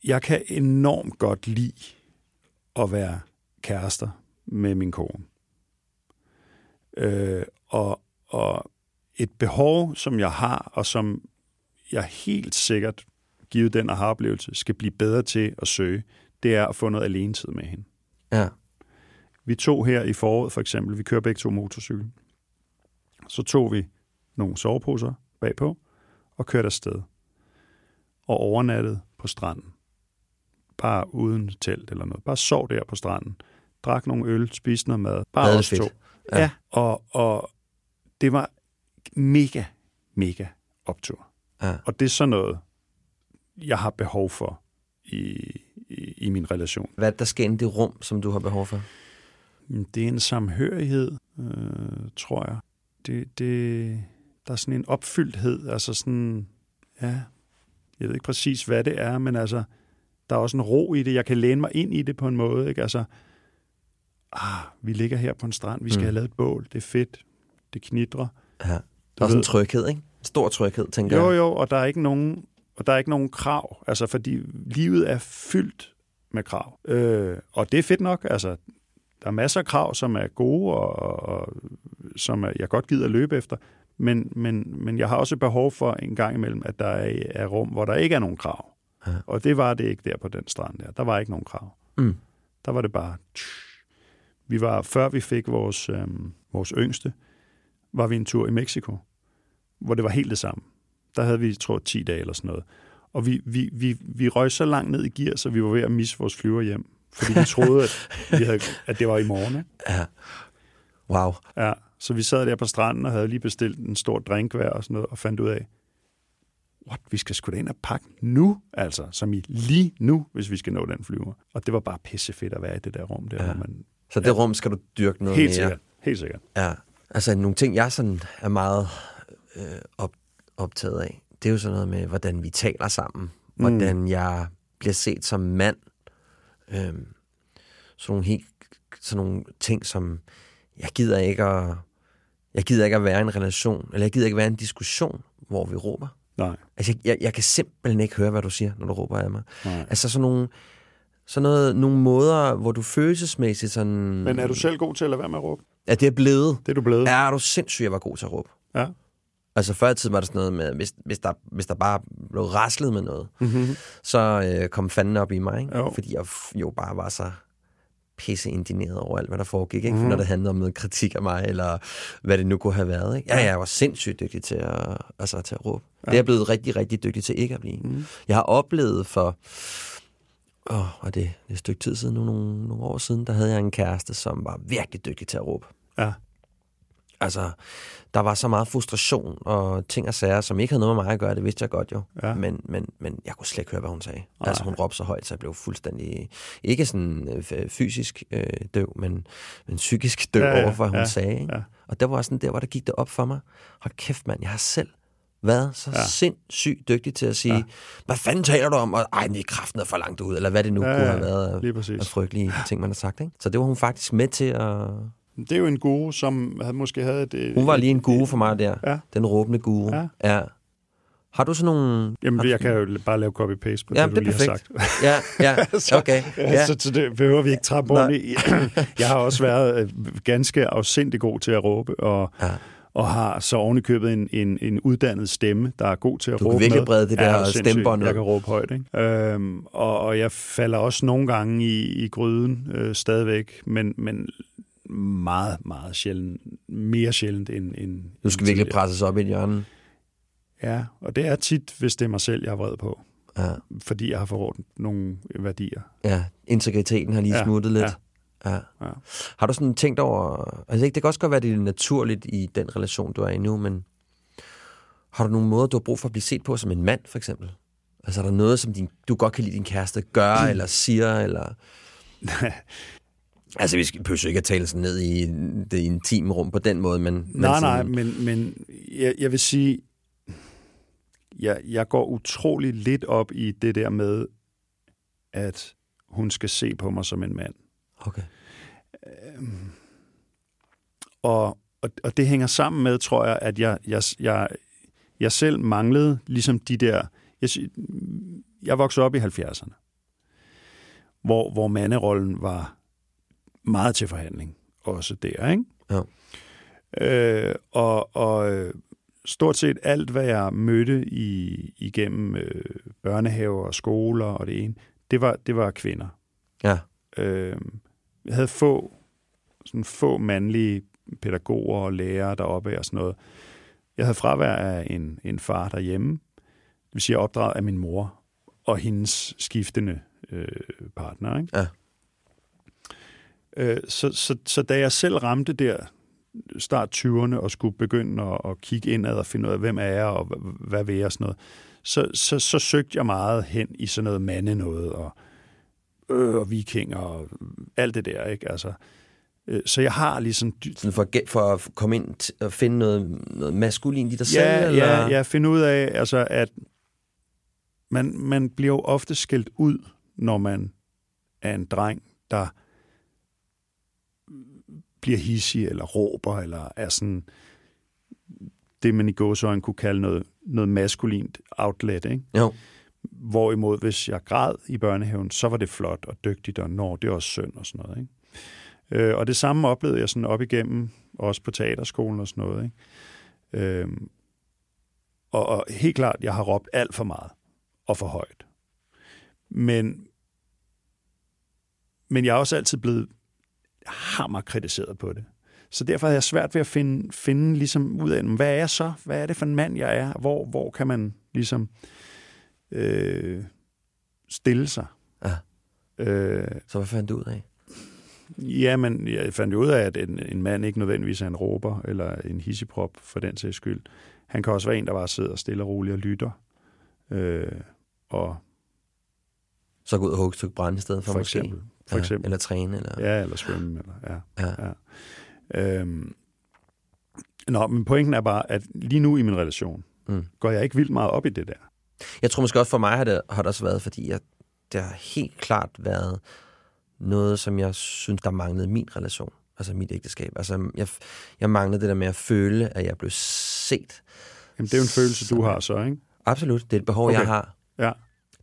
jeg kan enormt godt lide at være kærester med min kone. Øh, og, og et behov, som jeg har, og som jeg helt sikkert, givet den aha-oplevelse, skal blive bedre til at søge, det er at få noget alenetid med hende. Ja. Vi tog her i foråret for eksempel, vi kører begge to motorcykel. Så tog vi nogle soveposer bagpå og kørte afsted. Og overnattede på stranden. Bare uden telt eller noget. Bare sov der på stranden. Drak nogle øl, spiste noget mad. Bare os to. Ja. Ja. Og, og det var mega, mega optur. Ja. Og det er sådan noget, jeg har behov for i, i, i min relation. Hvad er der ind i det rum, som du har behov for? Mm, Det er en samhørighed, øh, tror jeg. Det, det, der er sådan en opfyldthed, altså sådan, ja, jeg ved ikke præcis, hvad det er, men altså, der er også en ro i det. Jeg kan læne mig ind i det på en måde, ikke? Altså, ah, vi ligger her på en strand, vi skal Mm. have lavet et bål, det er fedt, det knitrer. Ja. Du Også en ved- tryghed, ikke? Stor tryghed, tænker Jo, jeg. jo, og der er ikke nogen, og der er ikke nogen krav, altså fordi livet er fyldt med krav. Øh, og det er fedt nok, altså der er masser af krav, som er gode, og, og som er, jeg godt gider at løbe efter, men, men, men jeg har også behov for en gang imellem, at der er, er rum, hvor der ikke er nogen krav. Ja. Og det var det ikke der på den strand der. Der var ikke nogen krav. Mm. Der var det bare... Vi var, før vi fik vores, øhm, vores yngste, var vi en tur i Mexico, hvor det var helt det samme. Der havde vi, tror jeg, 10 dage eller sådan noget. Og vi, vi, vi, vi røg så langt ned i gear, så vi var ved at misse vores flyver hjem. Fordi vi troede, at, vi havde, at det var i morgen. Ikke? Ja. Wow. Ja, så vi sad der på stranden og havde lige bestilt en stor drink hver og sådan noget, og fandt ud af, what, vi skal sgu da ind og pakke nu, altså, som i lige nu, hvis vi skal nå den flyver. Og det var bare pissefedt at være i det der rum der, Ja. ja. hvor man Så det rum skal du dyrke noget Helt mere. sikkert. Helt sikkert. Ja. Altså nogle ting, jeg sådan er meget øh, op, optaget af, det er jo sådan noget med, hvordan vi taler sammen. Hvordan jeg bliver set som mand. Øhm, sådan nogle helt sådan nogle ting, som jeg gider ikke at jeg gider ikke at være i en relation, eller jeg gider ikke være i en diskussion, hvor vi råber. Nej. Altså, jeg, jeg, jeg kan simpelthen ikke høre, hvad du siger, når du råber af mig. Nej. Altså, sådan nogle, sådan noget, nogle måder, hvor du følelsesmæssigt sådan... Men er du selv god til at lade være med at råbe? Ja, det er blevet. Det er du blevet. Ja, er du sindssygt, jeg var god til at råbe. ja. Altså, før i tiden var det sådan noget med, hvis, hvis, der, hvis der bare blev raslet med noget, Mm-hmm. så øh, kom fanden op i mig, ikke? Jo. Fordi jeg jo bare var så pisse indineret over alt, hvad der foregik, ikke? Mm. når det handlede om noget kritik af mig, eller hvad det nu kunne have været. Ikke? Ja, jeg var sindssygt dygtig til at, altså, til at råbe. Ja. Det er jeg blevet rigtig, rigtig dygtig til ikke at blive. Mm. Jeg har oplevet for, åh, og det, det er et stykke tid siden, nu, nogle, nogle år siden, der havde jeg en kæreste, som var virkelig dygtig til at råbe. Ja. Altså, der var så meget frustration og ting og sager, som ikke havde noget med mig at gøre, det vidste jeg godt jo. Ja. Men, men, men jeg kunne slet ikke høre, hvad hun sagde. Ej. Altså, hun råbte så højt, så jeg blev fuldstændig, ikke sådan øh, fysisk øh, døv, men, men psykisk døv Ja, over hvad hun ja, sagde. Ikke? ja. Og der var sådan der, hvor der gik det op for mig. Hold kæft, mand, jeg har selv været så Ja. sindssygt dygtig til at sige, ja. hvad fanden taler du om? Og, Ej, det er kraften er for langt ud, eller hvad det nu Ja, kunne ja, have været af, af frygtelige ting, man har sagt. Ikke? Så det var hun faktisk med til at... Det er jo en guru, som havde måske havde et... øh, Hun var lige en guru for mig der. Ja. Den råbende guru. Ja. ja. Har du sådan nogle... Jamen, du jeg kan jo bare lave copy-paste på Ja, det, du det er lige har sagt. Ja, ja, <laughs> okay. Ja. Så, så det behøver vi ikke trappe i. <clears throat> Jeg har også været øh, ganske afsindig god til at råbe, og, Ja. og har så ovenikøbet en, en, en uddannet stemme, der er god til at Du kan råbe virkelig med. brede det der stemmebånd. Jeg kan råbe højt, ikke? Øhm, og, og jeg falder også nogle gange i, i gryden øh, stadigvæk, men, men meget, meget sjældent. Mere sjældent end... end Du skal end virkelig presses op i et hjørne. Ja, og det er tit, hvis det er mig selv, jeg er vred på. Ja. Fordi jeg har forrådt nogle værdier. ja. Integriteten har lige Ja, smuttet lidt. ja. Ja. Ja. Har du sådan tænkt over... Altså, ikke, det kan også godt være, at det er naturligt i den relation, du er i nu, men har du nogle måder, du har brug for at blive set på som en mand, for eksempel? Altså, er der noget, som din, du godt kan lide din kæreste gør, <clears throat> eller siger, eller... <laughs> altså, vi skal- behøver ikke at tale sådan ned i det intime rum på den måde, men... men Nej, nej, sådan, men, men jeg, jeg vil sige, jeg, jeg går utrolig lidt op i det der med, at hun skal se på mig som en mand. Okay. Og, og, og det hænger sammen med, tror jeg, at jeg, jeg, jeg, jeg selv manglede ligesom de der... Jeg, jeg voksede op i 70'erne, hvor, hvor manderollen var meget til forhandling. Også der, ikke? Ja. Øh, og, og øh, stort set alt, hvad jeg mødte i, igennem øh, børnehaver og skoler og det ene, det var, det var kvinder. Ja. Øh, jeg havde få, sådan få mandlige pædagoger og lærere deroppe og sådan noget. Jeg havde fravær af en, en far derhjemme, det vil sige opdraget af min mor og hendes skiftende øh, partner. Ikke? Ja. Øh, så, så, så da jeg selv ramte der start 20'erne og skulle begynde at, at kigge indad og finde ud af, hvem er jeg og hvad vil jeg og sådan noget, så, så, så søgte jeg meget hen i sådan noget mande noget og, øh, og vikinger og alt det der, ikke? Altså, øh, så jeg har ligesom... Sådan for, for at komme ind og finde noget, noget maskulin i dig selv? Ja, eller? ja, ja, finde ud af, altså, at man, man bliver jo ofte skældt ud, når man er en dreng, der bliver hissig eller råber, eller er sådan det, man i gåsøjne kunne kalde noget, noget maskulint outlet, ikke? Jo. Hvorimod, hvis jeg græd i børnehaven, så var det flot og dygtigt, og når det er også synd og sådan noget. Ikke? Øh, og det samme oplevede jeg sådan op igennem, også på teaterskolen og sådan noget. Ikke? Øh, og, og helt klart, jeg har råbt alt for meget og for højt. Men, men jeg er også altid blevet hammer kritiseret på det. Så derfor har jeg svært ved at finde, finde ligesom ud af, hvad er jeg så? Hvad er det for en mand, jeg er? Hvor, hvor kan man ligesom øh, stille sig? Ja. Øh, Så hvad fandt du ud af? ja, men jeg fandt jo ud af, at en, en mand ikke nødvendigvis er en råber eller en hisseprop for den sags skyld. Han kan også være en, der bare sidder stille og roligt og lytter. Øh, og Så gå ud og hugge et stykke brænde i stedet for, for måske? eksempel. For ja, eksempel. Eller træne? Eller... Ja, eller svømme. Eller, ja. Ja. Ja. Øhm, nå, men pointen er bare, at lige nu i min relation, Mm. går jeg ikke vildt meget op i det der. Jeg tror måske også for mig har det, har det også været, fordi jeg, det har helt klart været noget, som jeg synes, der manglede i min relation. Altså mit ægteskab. Altså jeg, jeg manglede det der med at føle, at jeg blev set. Jamen, det er jo en følelse, du har så, ikke? Absolut. Det er et behov, Okay. jeg har. Ja.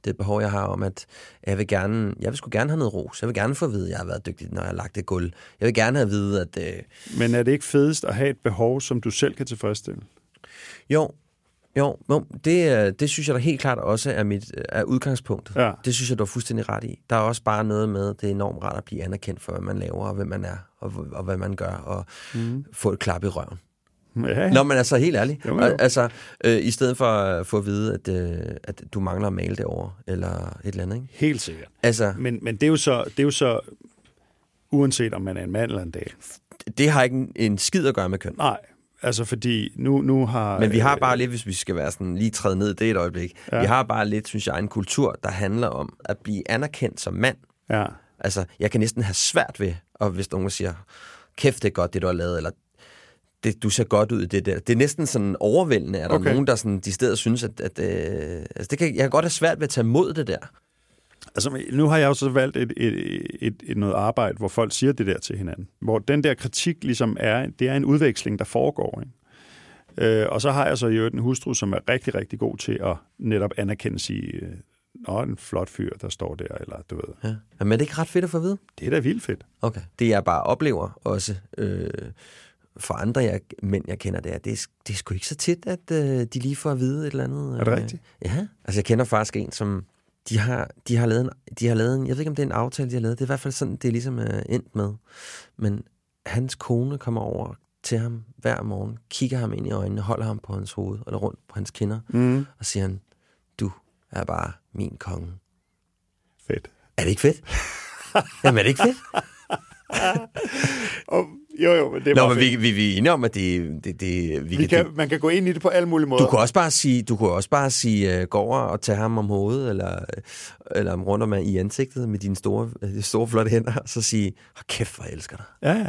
Det er et behov, jeg har om, at jeg vil gerne, jeg vil sgu gerne have noget ros. Jeg vil gerne få at vide, at jeg har været dygtig, når jeg har lagt et gulv. Jeg vil gerne have at vide, at øh, Men er det ikke fedest at have et behov, som du selv kan tilfredsstille? jo, Jo, jo det, øh, det synes jeg da helt klart også er mit er udgangspunktet. Ja. Det synes jeg, du har fuldstændig ret i. Der er også bare noget med, det er enormt rart at blive anerkendt for, hvad man laver, og hvem man er, og, og hvad man gør, og mm. få et klap i røven. Ja, Nå, men altså helt ærligt. Jo, jo. Altså, øh, i stedet for at få at vide, at, øh, at du mangler at male derovre, eller et eller andet, ikke? helt sikkert. Altså, Men, men det, er jo så, det er jo så, uanset om man er en mand eller en dame. det har ikke en, en skid at gøre med køn. Nej, altså fordi nu, nu har... Men vi har øh, bare lidt, hvis vi skal være sådan lige træde ned i det et øjeblik, ja. vi har bare lidt, synes jeg, en kultur, der handler om at blive anerkendt som mand. Ja, Altså, jeg kan næsten have svært ved, og hvis nogen siger, kæft, det er godt, det du har lavet, eller det, du ser godt ud i det der. Det er næsten sådan overvældende, at der Okay. nogen, der sådan, de steder synes, at, at øh, altså det kan, jeg kan godt have svært ved at tage imod det der. altså nu har jeg jo så valgt et, et, et, et noget arbejde, hvor folk siger det der til hinanden. Hvor den der kritik ligesom er, det er en udveksling, der foregår. Ikke? Øh, og så har jeg så jo en hustru, som er rigtig, rigtig god til at netop anerkende sige, øh, Nå, en flot fyr, der står der, eller du ved. Ja. Men er det ikke ret fedt at få at vide? Det er da vildt fedt. Okay. Det jeg bare oplever også øh, for andre jeg, mænd, jeg kender, det er, det er, det er sgu ikke så tit, at øh, de lige får at vide et eller andet. Er det øh, rigtigt? Ja. Altså jeg kender faktisk en, som de har, de har, lavet en, de har lavet en, jeg ved ikke om det er en aftale, de har lavet, det er i hvert fald sådan, det er ligesom er endt med. Men hans kone kommer over til ham hver morgen, kigger ham ind i øjnene, holder ham på hans hoved, eller rundt på hans kinder, Mm. og siger han, du er bare min konge. Fedt. Er det ikke fedt? <laughs> Jamen er det ikke fedt? Og, jo, jo, men det er Nå, men vi, vi, vi er enige om, at det, det, det vi, Vi kan, kan, man kan gå ind i det på alle mulige måder. Du kunne også bare sige, du kunne også bare sige, uh, gå over og tage ham om hovedet, eller, eller om rundt om i ansigtet med dine store, øh, store flotte hænder, og så sige, hold kæft, hvor jeg elsker dig. Ja, ja.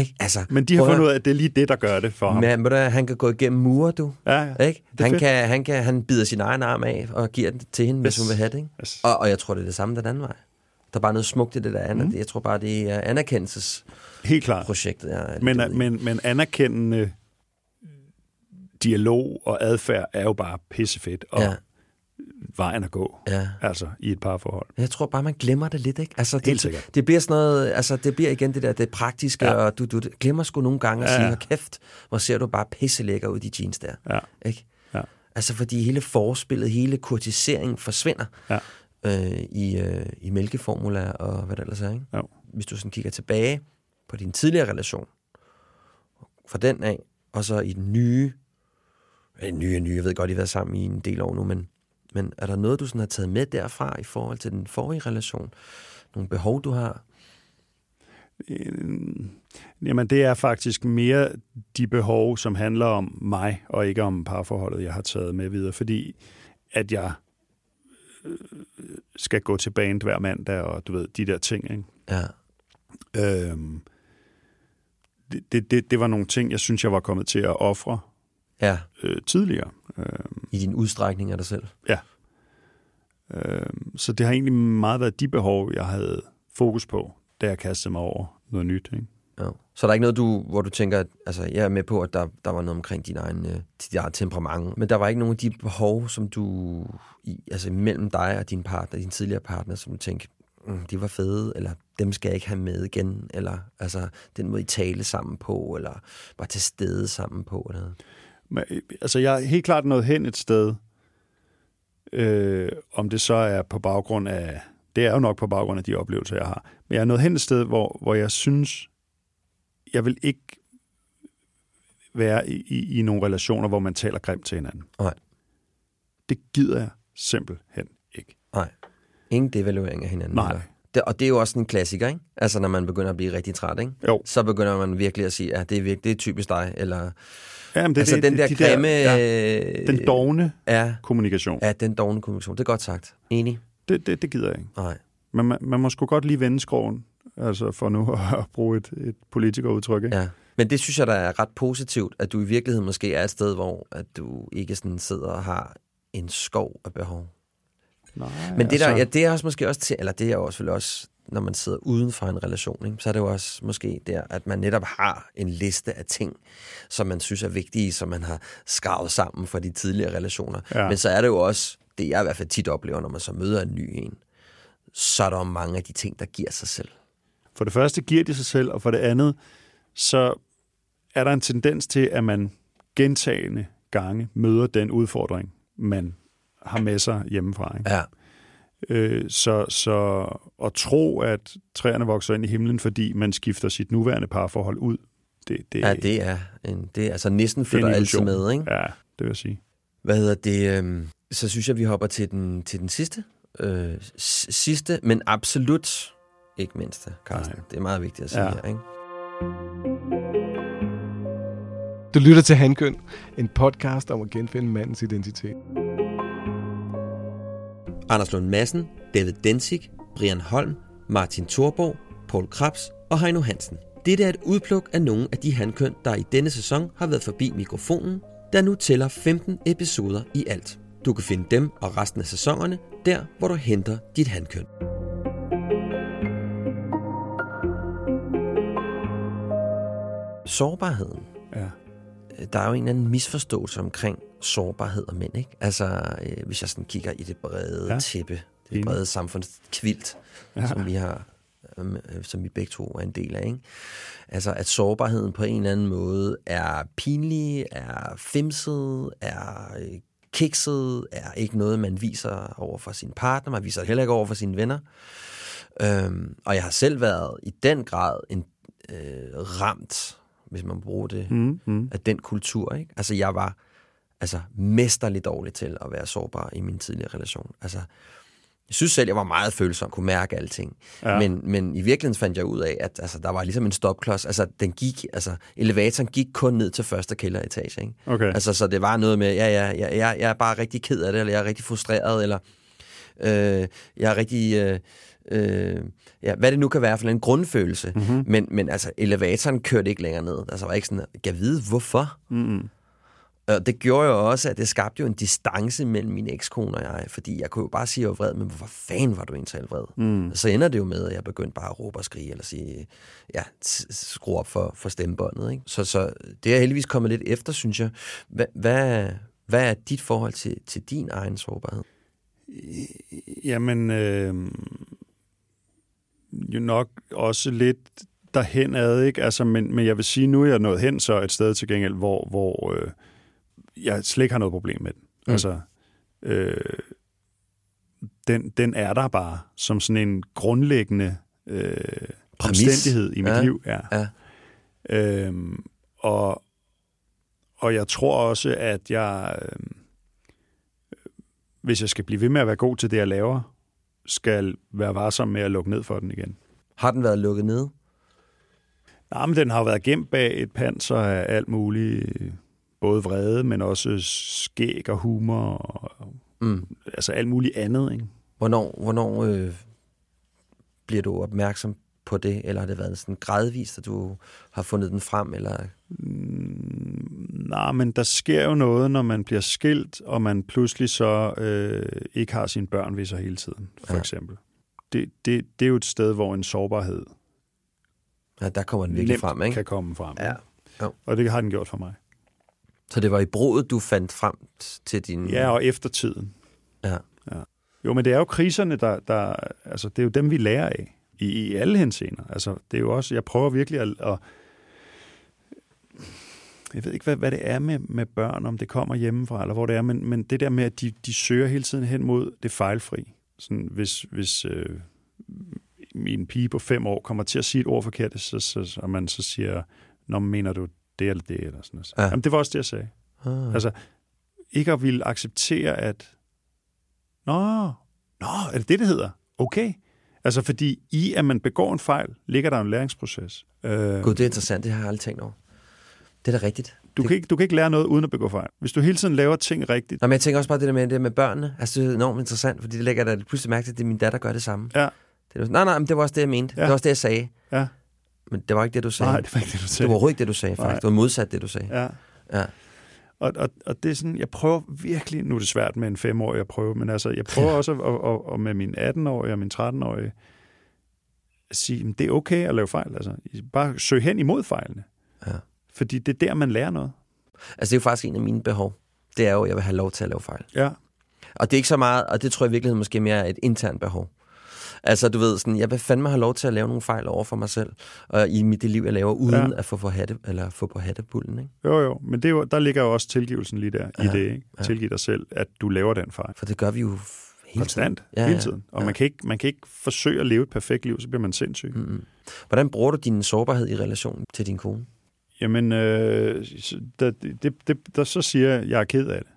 Ikke? Altså, Men de har fundet ud af, at det er lige det, der gør det for ham. Men, hvad, han kan gå igennem mure, du. Ja, ja. Ikke? Det Han, fedt. kan, han, kan, han bider sin egen arm af og giver den til hende, hvis Yes. hun vil have det. Ikke? Yes. Og, og jeg tror, det er det samme den anden vej. Der er bare noget smukt i det der andet. Mm. Jeg tror bare, det er anerkendelsesprojektet. Helt klart. Er lidt Men, men, men anerkendende dialog og adfærd er jo bare pissefedt, og Ja. ja. vejen at gå, Ja. altså i et parforhold. Jeg tror bare, man glemmer det lidt, ikke? Altså, det, Helt sikkert. Det bliver sådan noget, altså, det bliver igen det der, det praktiske, ja. Ja. og du, du glemmer sgu nogle gange at Ja, sige, ja. "Hold kæft, hvor ser du bare pisselækker ud i de jeans der. Ja. Ikke? Ja. Altså, fordi hele forspillet, hele kurtiseringen forsvinder Ja. øh, i, øh, i mælkeformula og hvad det ellers er, ikke? Jo. Hvis du sådan kigger tilbage på din tidligere relation, fra den af, og så i den nye, øh, nye nye, jeg ved godt, I har været sammen i en del år nu, men, men er der noget, du sådan har taget med derfra i forhold til den forrige relation? Nogle behov, du har? Øh, Jamen, det er faktisk mere de behov, som handler om mig, og ikke om parforholdet, jeg har taget med videre. Fordi at jeg øh, skal gå til band hver mandag, og du ved, de der ting, ikke? Ja. Øhm, det, det, det, det var nogle ting, jeg synes, jeg var kommet til at ofre Ja, øh, tidligere. Øhm, i din udstrækning af dig selv. øhm, så det har egentlig meget været de behov, jeg havde fokus på, da jeg kastede mig over noget nyt. Ikke? Ja. Så er der ikke noget, du, hvor du tænker, at altså, jeg er med på, at der, der var noget omkring din egen, øh, dit eget temperament, men der var ikke nogen af de behov, som du, i, altså mellem dig og din partner, din tidligere partner, som du tænkte, mm, de var fede, eller dem skal jeg ikke have med igen, eller altså den måde, I tale sammen på, eller var til stede sammen på, eller noget. Men, altså, jeg er helt klart nået hen et sted, øh, om det så er på baggrund af, det er jo nok på baggrund af de oplevelser, jeg har, men jeg er nået hen et sted, hvor, hvor jeg synes, jeg vil ikke være i, i, i nogle relationer, hvor man taler grimt til hinanden. Nej. Det gider jeg simpelthen ikke. Nej. Ingen devaluering af hinanden. Nej. eller? Det, og det er jo også en klassiker, ikke? Altså, når man begynder at blive rigtig træt, ikke? Jo. Så begynder man virkelig at sige, at det er, virkelig, det er typisk dig, eller... Jamen, Det, altså, det, den der de grimme... ja, øh, den dogne Ja, kommunikation. ja, den dogne kommunikation. Det er godt sagt. Enig? Det, det, det gider jeg ikke. Nej. Men man, man må sgu godt lige vende skroven, altså for nu <laughs> at bruge et, et politikerudtryk. Ikke? Ja. Men det synes jeg, der er ret positivt, at du i virkeligheden måske er et sted, hvor at du ikke sådan sidder og har en skov af behov. Nej, Men det, der, ja, det er også måske også til, eller det er jo selvfølgelig også, når man sidder uden for en relation, ikke? så er det jo også måske der, at man netop har en liste af ting, som man synes er vigtige, som man har skravet sammen fra de tidligere relationer. Ja. Men så er det jo også, det jeg i hvert fald tit oplever, når man så møder en ny en, så er der jo mange af de ting, der giver sig selv. For det første giver de sig selv, og for det andet, så er der en tendens til, at man gentagende gange møder den udfordring, man har med sig hjemmefra. Ikke? Ja. Øh, så, så at tro, at træerne vokser ind i himlen, fordi man skifter sit nuværende parforhold ud, det, det, ja, det er, en, det er altså næsten er flytter altid med, ikke? Ja, det vil jeg sige. Hvad hedder det? øhm, Så synes jeg, vi hopper til den, til den sidste. Øh, sidste, men absolut ikke mindste, Carsten. Nej. Det er meget vigtigt at sige Ja. her, ikke? Du lytter til Handkøn, en podcast om at genfinde mandens identitet. Anders Lund Madsen, David Densig, Brian Holm, Martin Thorborg, Paul Krabs og Heino Hansen. Dette er et udpluk af nogle af de handkøn, der i denne sæson har været forbi mikrofonen, der nu tæller 15 episoder i alt. Du kan finde dem og resten af sæsonerne der, hvor du henter dit handkøn. Sårbarheden. Ja. Der er jo en eller anden misforståelse omkring sårbarhed og mænd, ikke? Altså, øh, hvis jeg sådan kigger i det brede Ja. tæppe, det brede samfundskvilt, Ja. som vi har, øh, som vi begge to er en del af, ikke? Altså, at sårbarheden på en eller anden måde er pinlig, er femset, er øh, kikset, er ikke noget, man viser over for sin partner, man viser heller ikke over for sine venner. Øhm, og jeg har selv været i den grad en øh, ramt, hvis man bruger det, Mm, mm. af den kultur. Ikke? Altså, jeg var altså, mesterligt dårlig til at være sårbar i min tidligere relation. Altså, jeg synes selv, jeg var meget følsom, kunne mærke alting. Ja. Men, men i virkeligheden fandt jeg ud af, at altså, der var ligesom en stopklods. Altså, den gik, altså, elevatoren gik kun ned til første kælderetage. Ikke? Okay. Altså, så det var noget med, ja, ja, ja, jeg, jeg er bare rigtig ked af det, eller jeg er rigtig frustreret, eller øh, jeg er rigtig... Øh, øh, ja, hvad det nu kan være for en grundfølelse. Mm-hmm. Men, men altså, elevatoren kørte ikke længere ned. Altså, var ikke sådan, jeg vide, hvorfor? Mm-mm. Og det gjorde jo også, at det skabte jo en distance mellem min ekskone og jeg, fordi jeg kunne jo bare sige, at jeg var vred, men hvorfor fanden var du egentlig vred? Mm. Så ender det jo med, at jeg begyndte bare at råbe og skrige, eller sige, ja, skrue op for, for stemmebåndet. Ikke? Så, så det er heldigvis kommet lidt efter, synes jeg. Hvad, hvad, hvad er dit forhold til, til din egen sårbarhed? Jamen, øh, jo nok også lidt derhen ad, ikke? Altså, men, men jeg vil sige, nu er jeg nået hen så et sted til gengæld, hvor, hvor øh, jeg slet ikke har noget problem med den. Mm. Altså, øh, den, den er der bare som sådan en grundlæggende øh, Præmis. omstændighed i mit Ja. liv. Ja. Ja. Øhm, og, og jeg tror også, at jeg, øh, hvis jeg skal blive ved med at være god til det, jeg laver, skal være varsom med at lukke ned for den igen. Har den været lukket ned? Nej, men den har jo været gemt bag et panser af alt muligt, både vrede, men også skæg og humor, og, Mm. altså alt muligt andet. Ikke? Hvornår, hvornår øh, bliver du opmærksom på det, eller har det været sådan gradvist, at du har fundet den frem, eller Mm, Nej, men der sker jo noget, når man bliver skilt, og man pludselig så øh, ikke har sine børn ved sig hele tiden, for ja. Ja. eksempel. Det, det, det er jo et sted, hvor en sårbarhed ja, der kommer den virkelig frem, ikke? kan komme frem. Ja. Jo. Og det har den gjort for mig. Så det var i broet, du fandt frem til din... Ja, og efter tiden. ja. Jo, men det er jo kriserne, der, der altså det er jo dem, vi lærer af i, i alle henseender. Altså, det er jo også, jeg prøver virkelig at, at jeg ved ikke, hvad, hvad det er med, med børn, om det kommer hjemmefra, eller hvor det er, men, men det der med, at de, de søger hele tiden hen mod det fejlfri. Sådan, hvis hvis øh, min pige på fem år kommer til at sige et ord forkert, så, så, så, og man så siger, Nå, men mener du det eller det, eller sådan noget. Ja. Jamen, det var også det, jeg sagde. Ah. Altså, ikke at ville acceptere, at Nå, nå, er det det, det hedder? Okay. Altså, fordi i, at man begår en fejl, ligger der en læringsproces. Øh, Gud, det er interessant, det har jeg aldrig tænkt over. Det er da rigtigt. du, det... kan ikke, du kan ikke lære noget uden at begå fejl. Hvis du hele tiden laver ting rigtigt, Nå, men jeg tænker også bare det der med, det med børnene. Altså, det er enormt interessant, fordi det lægger da pludselig mærke til, at det er min datter gør det samme. ja, Det er, nej, nej, men det var også det, jeg mente. Ja. Det var også det, jeg sagde. ja, Men det var ikke det, du sagde. nej, det var ikke det, du det sagde. var overhovedet ikke det, du sagde, faktisk. Nej. Det var modsat det, du sagde. Ja. Ja. Og, og, og det er sådan, jeg prøver virkelig, nu er det svært med en femårig at prøve, men altså, jeg prøver <laughs> også at, at, at, at med min 18-årige og min 13-årige at sige, at det er okay at lave fejl. Altså, bare søg hen imod fejlene. Ja. Fordi det er der, man lærer noget. Altså, det er jo faktisk en af mine behov. Det er jo, at jeg vil have lov til at lave fejl. Ja. Og det er ikke så meget, og det tror jeg i virkeligheden måske mere er et internt behov. Altså, du ved, sådan, jeg vil fandme have lov til at lave nogle fejl over for mig selv, og i mit liv, jeg laver, uden Ja. at få, for hatte, eller få på hattebullen, ikke? Jo, jo, men det er jo, der ligger jo også tilgivelsen lige der ja, i det, ikke? ja. Tilgiv dig selv, at du laver den fejl. For det gør vi jo hele Konstant, tiden. ja, hele tiden. Og ja. man, kan ikke, man kan ikke forsøge at leve et perfekt liv, så bliver man sindssyg. Mm. Mm-mm. Hvordan bruger du din sårbarhed i relation til din kone? Jamen, øh, der, det, det, der, så siger jeg, at jeg er ked af det.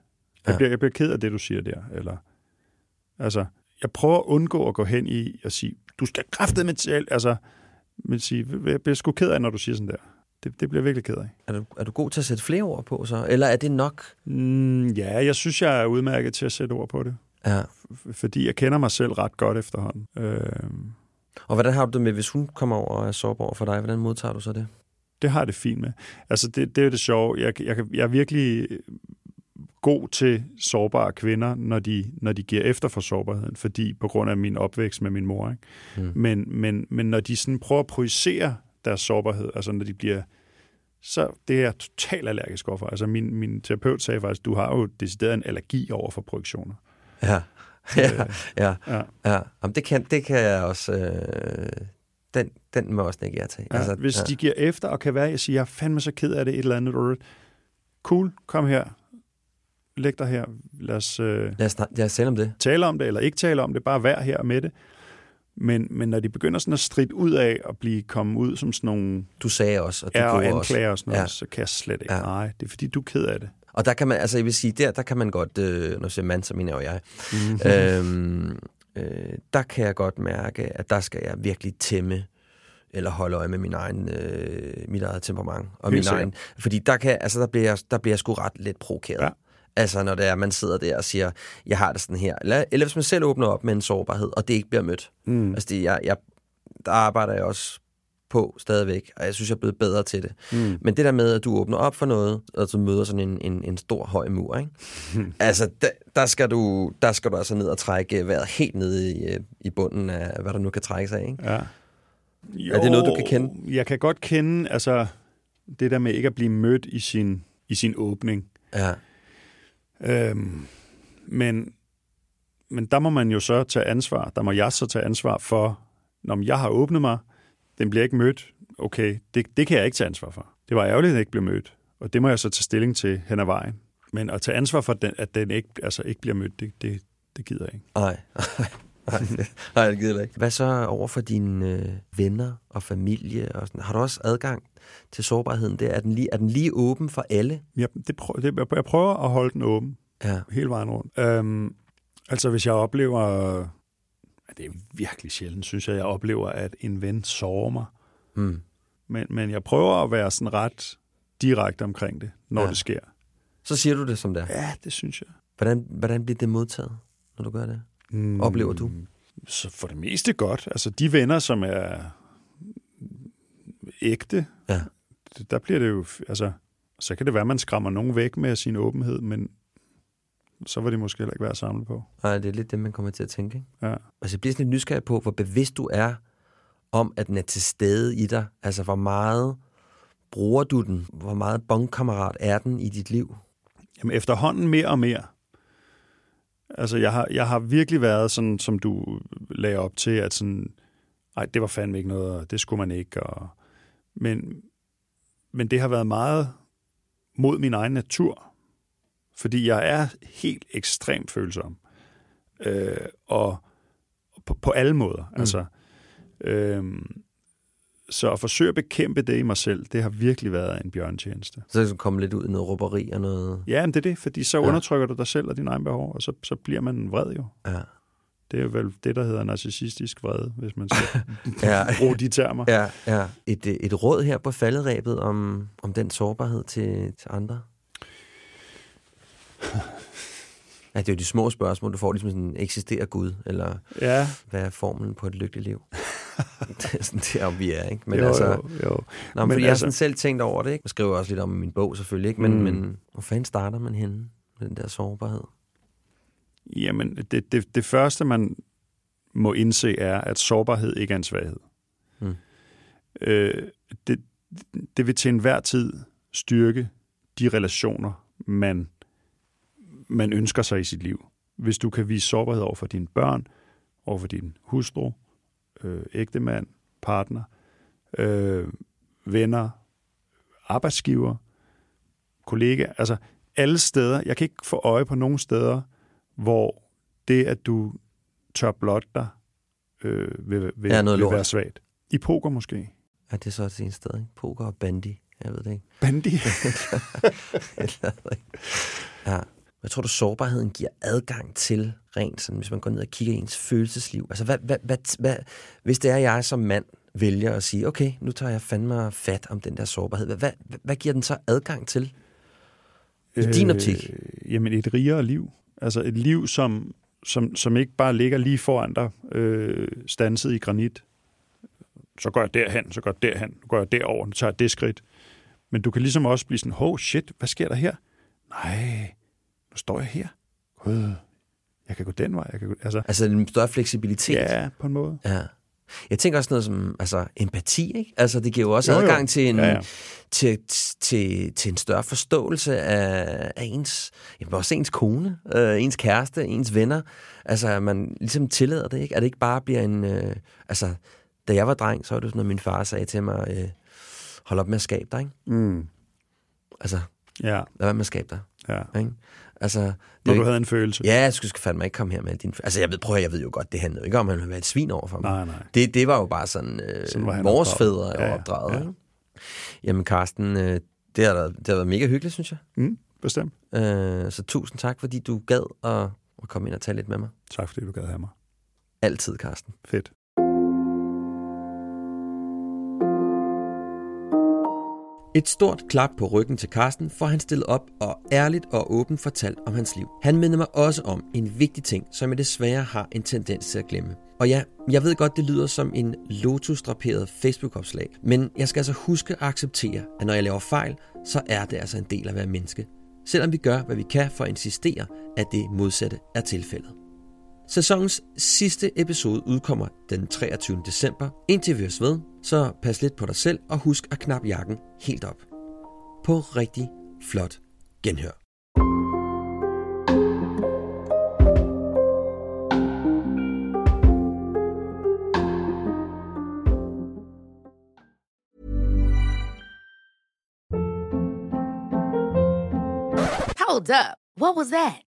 Jeg, Ja. bliver, jeg bliver ked af det, du siger der. Eller, altså, jeg prøver at undgå at gå hen i og sige, du skal kræfte med til, altså, men sige, jeg bliver sgu ked af, når du siger sådan der. Det, det bliver jeg virkelig ked af. Er du, er du god til at sætte flere ord på så? Eller er det nok? Mm, ja, jeg synes, jeg er udmærket til at sætte ord på det. Ja. F- fordi jeg kender mig selv ret godt efterhånden. Øh, Og hvordan har du det med, hvis hun kommer over og er sårbar for dig? Hvordan modtager du så det? Det har jeg det fint med. Altså, det, det er jo det sjove. Jeg, jeg, jeg er virkelig god til sårbare kvinder, når de, når de giver efter for sårbarheden, fordi på grund af min opvækst med min mor. Ikke? Mm. Men, men, men når de sådan prøver at projicere deres sårbarhed, altså når de bliver så det er jeg totalt allergisk overfor. Altså min, min terapeut sagde faktisk, du har jo decideret en allergi over for projektioner. Ja. <laughs> ja, ja, Ja. ja. Jamen, det, kan, det kan jeg også... Øh, den, den må også ikke jeg tage. Ja, altså, hvis ja. de giver efter og kan være, jeg siger, jeg er fandme så ked af det, et eller andet. Cool, kom her. Læg dig her. Lad os øh, Lad os, lad os tale om det. tale om det, eller ikke tale om det. Bare vær her med det. Men, men når de begynder sådan at stride ud af og blive kommet ud som sådan nogle Du sagde også, og du og gjorde også. anklager og sådan noget, Ja. så kan jeg slet ikke. Ja. Nej, det er fordi, du er ked af det. Og der kan man, altså jeg vil sige, der, der kan man godt, øh, når jeg siger mand, så mener jo jeg, Mm-hmm. øhm, øh, der kan jeg godt mærke, at der skal jeg virkelig tæmme eller holde øje med min egen, øh, mit eget temperament. Og Helt min egen, fordi der, kan, altså, der, bliver jeg, der bliver jeg sgu ret lidt provokeret. Ja. Altså når det er, man sidder der og siger, jeg har det sådan her. Eller, eller hvis man selv åbner op med en sårbarhed, og det ikke bliver mødt. Mm. Altså det, jeg, jeg, der arbejder jeg også på stadigvæk, og jeg synes, jeg er blevet bedre til det. Mm. Men det der med, at du åbner op for noget, og du møder sådan en, en, en stor, høj mur, ikke? <laughs> altså, der, der, skal du, der skal du altså ned og trække vejret helt ned i, øh, i bunden af, hvad der nu kan trække sig, ikke? Ja. Jo, Er det noget, du kan kende? Jeg kan godt kende, altså, det der med ikke at blive mødt i sin, i sin åbning. Ja, Øhm, men, men der må man jo så tage ansvar. Der må jeg så tage ansvar for, når jeg har åbnet mig, den bliver ikke mødt. Okay, det, det kan jeg ikke tage ansvar for. Det var ærgerligt, at den ikke blev mødt. Og det må jeg så tage stilling til hen ad vejen. Men at tage ansvar for, at den, at den ikke, altså ikke bliver mødt, det, det, det gider jeg ikke. nej. <laughs> Nej, det- nej, det gider jeg ikke. Hvad så over for dine øh, venner og familie? Og sådan? Har du også adgang til sårbarheden der? Er den lige, er den lige åben for alle? Jeg, det prøver, det, jeg prøver at holde den åben. Ja. hele vejen rundt. Øhm, altså hvis jeg oplever, ja, det er virkelig sjældent, synes jeg, jeg oplever, at en ven sårer mig. Mm. Men, men jeg prøver at være sådan ret direkte omkring det, når Ja. ja. det sker. Så siger du det som det er. Ja, det synes jeg. Hvordan, hvordan bliver det modtaget, når du gør det? Mm, Oplever du? Så for det meste godt. Altså de venner, som er ægte, Ja. der bliver det jo, altså, så kan det være, at man skræmmer nogen væk med sin åbenhed, men så var det måske heller ikke værd at samle på. Nej, det er lidt det, man kommer til at tænke, ikke? Ja. Altså, jeg bliver sådan lidt nysgerrig på, hvor bevidst du er om, at den er til stede i dig. Altså, hvor meget bruger du den? Hvor meget bondkammerat er den i dit liv? Jamen efterhånden mere og mere. Altså jeg har, jeg har virkelig været sådan, som du lagde op til, at sådan, ej, det var fandme ikke noget, og det skulle man ikke. Og, men, men det har været meget mod min egen natur, fordi jeg er helt ekstremt følsom. Øh, og på, på alle måder. Mm. Altså, øh, så at forsøge at bekæmpe det i mig selv, det har virkelig været en bjørntjeneste. Så du komme lidt ud i noget råberi og noget... Ja, men det er det, fordi så Ja. undertrykker du dig selv og dine egne behov, og så, så bliver man vred jo. Ja. Det er vel det, der hedder narcissistisk vrede, hvis man skal <laughs> Ja. <laughs> bruge de termer. Ja, ja. Et, et råd her på falderæbet om, om den sårbarhed til, til andre? <laughs> Ja, det er jo de små spørgsmål, du får ligesom sådan, eksisterer Gud, eller Ja, hvad er formlen på et lykkeligt liv? <laughs> det er sådan der, vi er, ikke? Men jo, altså, jo, jo. Nå, men Men jeg har altså- sådan selv tænkt over det, ikke? Jeg skriver også lidt om min bog selvfølgelig, ikke? Men. Mm. men hvor fanden starter man henne med den der sårbarhed? Jamen, det, det, det første, man må indse, er, at sårbarhed ikke er en svaghed. Mm. Øh, det, det vil til enhver tid styrke de relationer, man, man ønsker sig i sit liv. Hvis du kan vise sårbarhed over for dine børn, over for din hustru, øh, ægtemand, partner, øh, venner, arbejdsgiver, kollega, altså alle steder. Jeg kan ikke få øje på nogen steder, hvor det, at du tør blotte dig, øh, vil, vil, Er noget vil lort. være svagt. I poker måske. Ja, det er så et sted, ikke? Poker og bandy. Jeg ved det ikke. Bandy. <laughs> Ja. Jeg tror du, sårbarheden giver adgang til rent, sådan, hvis man går ned og kigger i ens følelsesliv? Altså, hvad, hvad, hvad, hvad, hvis det er, jeg som mand vælger at sige, okay, nu tager jeg fandme fat om den der sårbarhed. Hvad, hvad, hvad giver den så adgang til? I din optik? Øh, jamen et rigere liv. Altså et liv, som, som, som ikke bare ligger lige foran dig, øh, stanset i granit. Så går jeg derhen, så går jeg derhen, nu går jeg derover, nu tager jeg det skridt. Men du kan ligesom også blive sådan, oh shit, hvad sker der her? Nej, nu står jeg her. Gud, jeg kan gå den vej. Jeg kan gå, altså, Altså en større fleksibilitet? ja, på en måde. Ja. Jeg tænker også noget som altså, empati, ikke? Altså, det giver jo også Jo, jo, adgang til en, ja. ja. Til, til, til en større forståelse af, af ens, jamen, også ens kone, øh, ens kæreste, ens venner. Altså, at man ligesom tillader det, ikke? At det ikke bare bliver en... Øh, altså, da jeg var dreng, så var det sådan, at min far sagde til mig, øh, hold op med at skabe dig, ikke? Mm. Altså, Ja, lad være med at skabe dig, ja. ikke? Altså, det Når du ikke, havde en følelse. Ja, jeg skulle skal fandme ikke komme her med din... Altså, jeg ved, prøv at, jeg ved jo godt, det handlede jo ikke om, at han ville være et svin over for mig. Nej, nej. Det, det var jo bare sådan, øh, Sådan var vores opdraget. fædre Ja, ja. opdraget. Ja. Ja. Jamen, Carsten, øh, det, har, det har været mega hyggeligt, synes jeg. Mm, bestemt. Øh, så tusind tak, fordi du gad at, at komme ind og tale lidt med mig. Tak fordi du gad have mig. Altid, Carsten. Fedt. Et stort klap på ryggen til Carsten, for han stillet op og ærligt og åbent fortalt om hans liv. Han minder mig også om en vigtig ting, som jeg desværre har en tendens til at glemme. Og ja, jeg ved godt, det lyder som en lotus-draperet Facebook-opslag, men jeg skal altså huske at acceptere, at når jeg laver fejl, så er det altså en del af at være menneske. Selvom vi gør, hvad vi kan for at insistere, at det modsatte er tilfældet. Sæsonens sidste episode udkommer den 23. december. Indtil vi høres ved, så pas lidt på dig selv og husk at knap jakken helt op. På rigtig flot genhør. Hold up. What was that?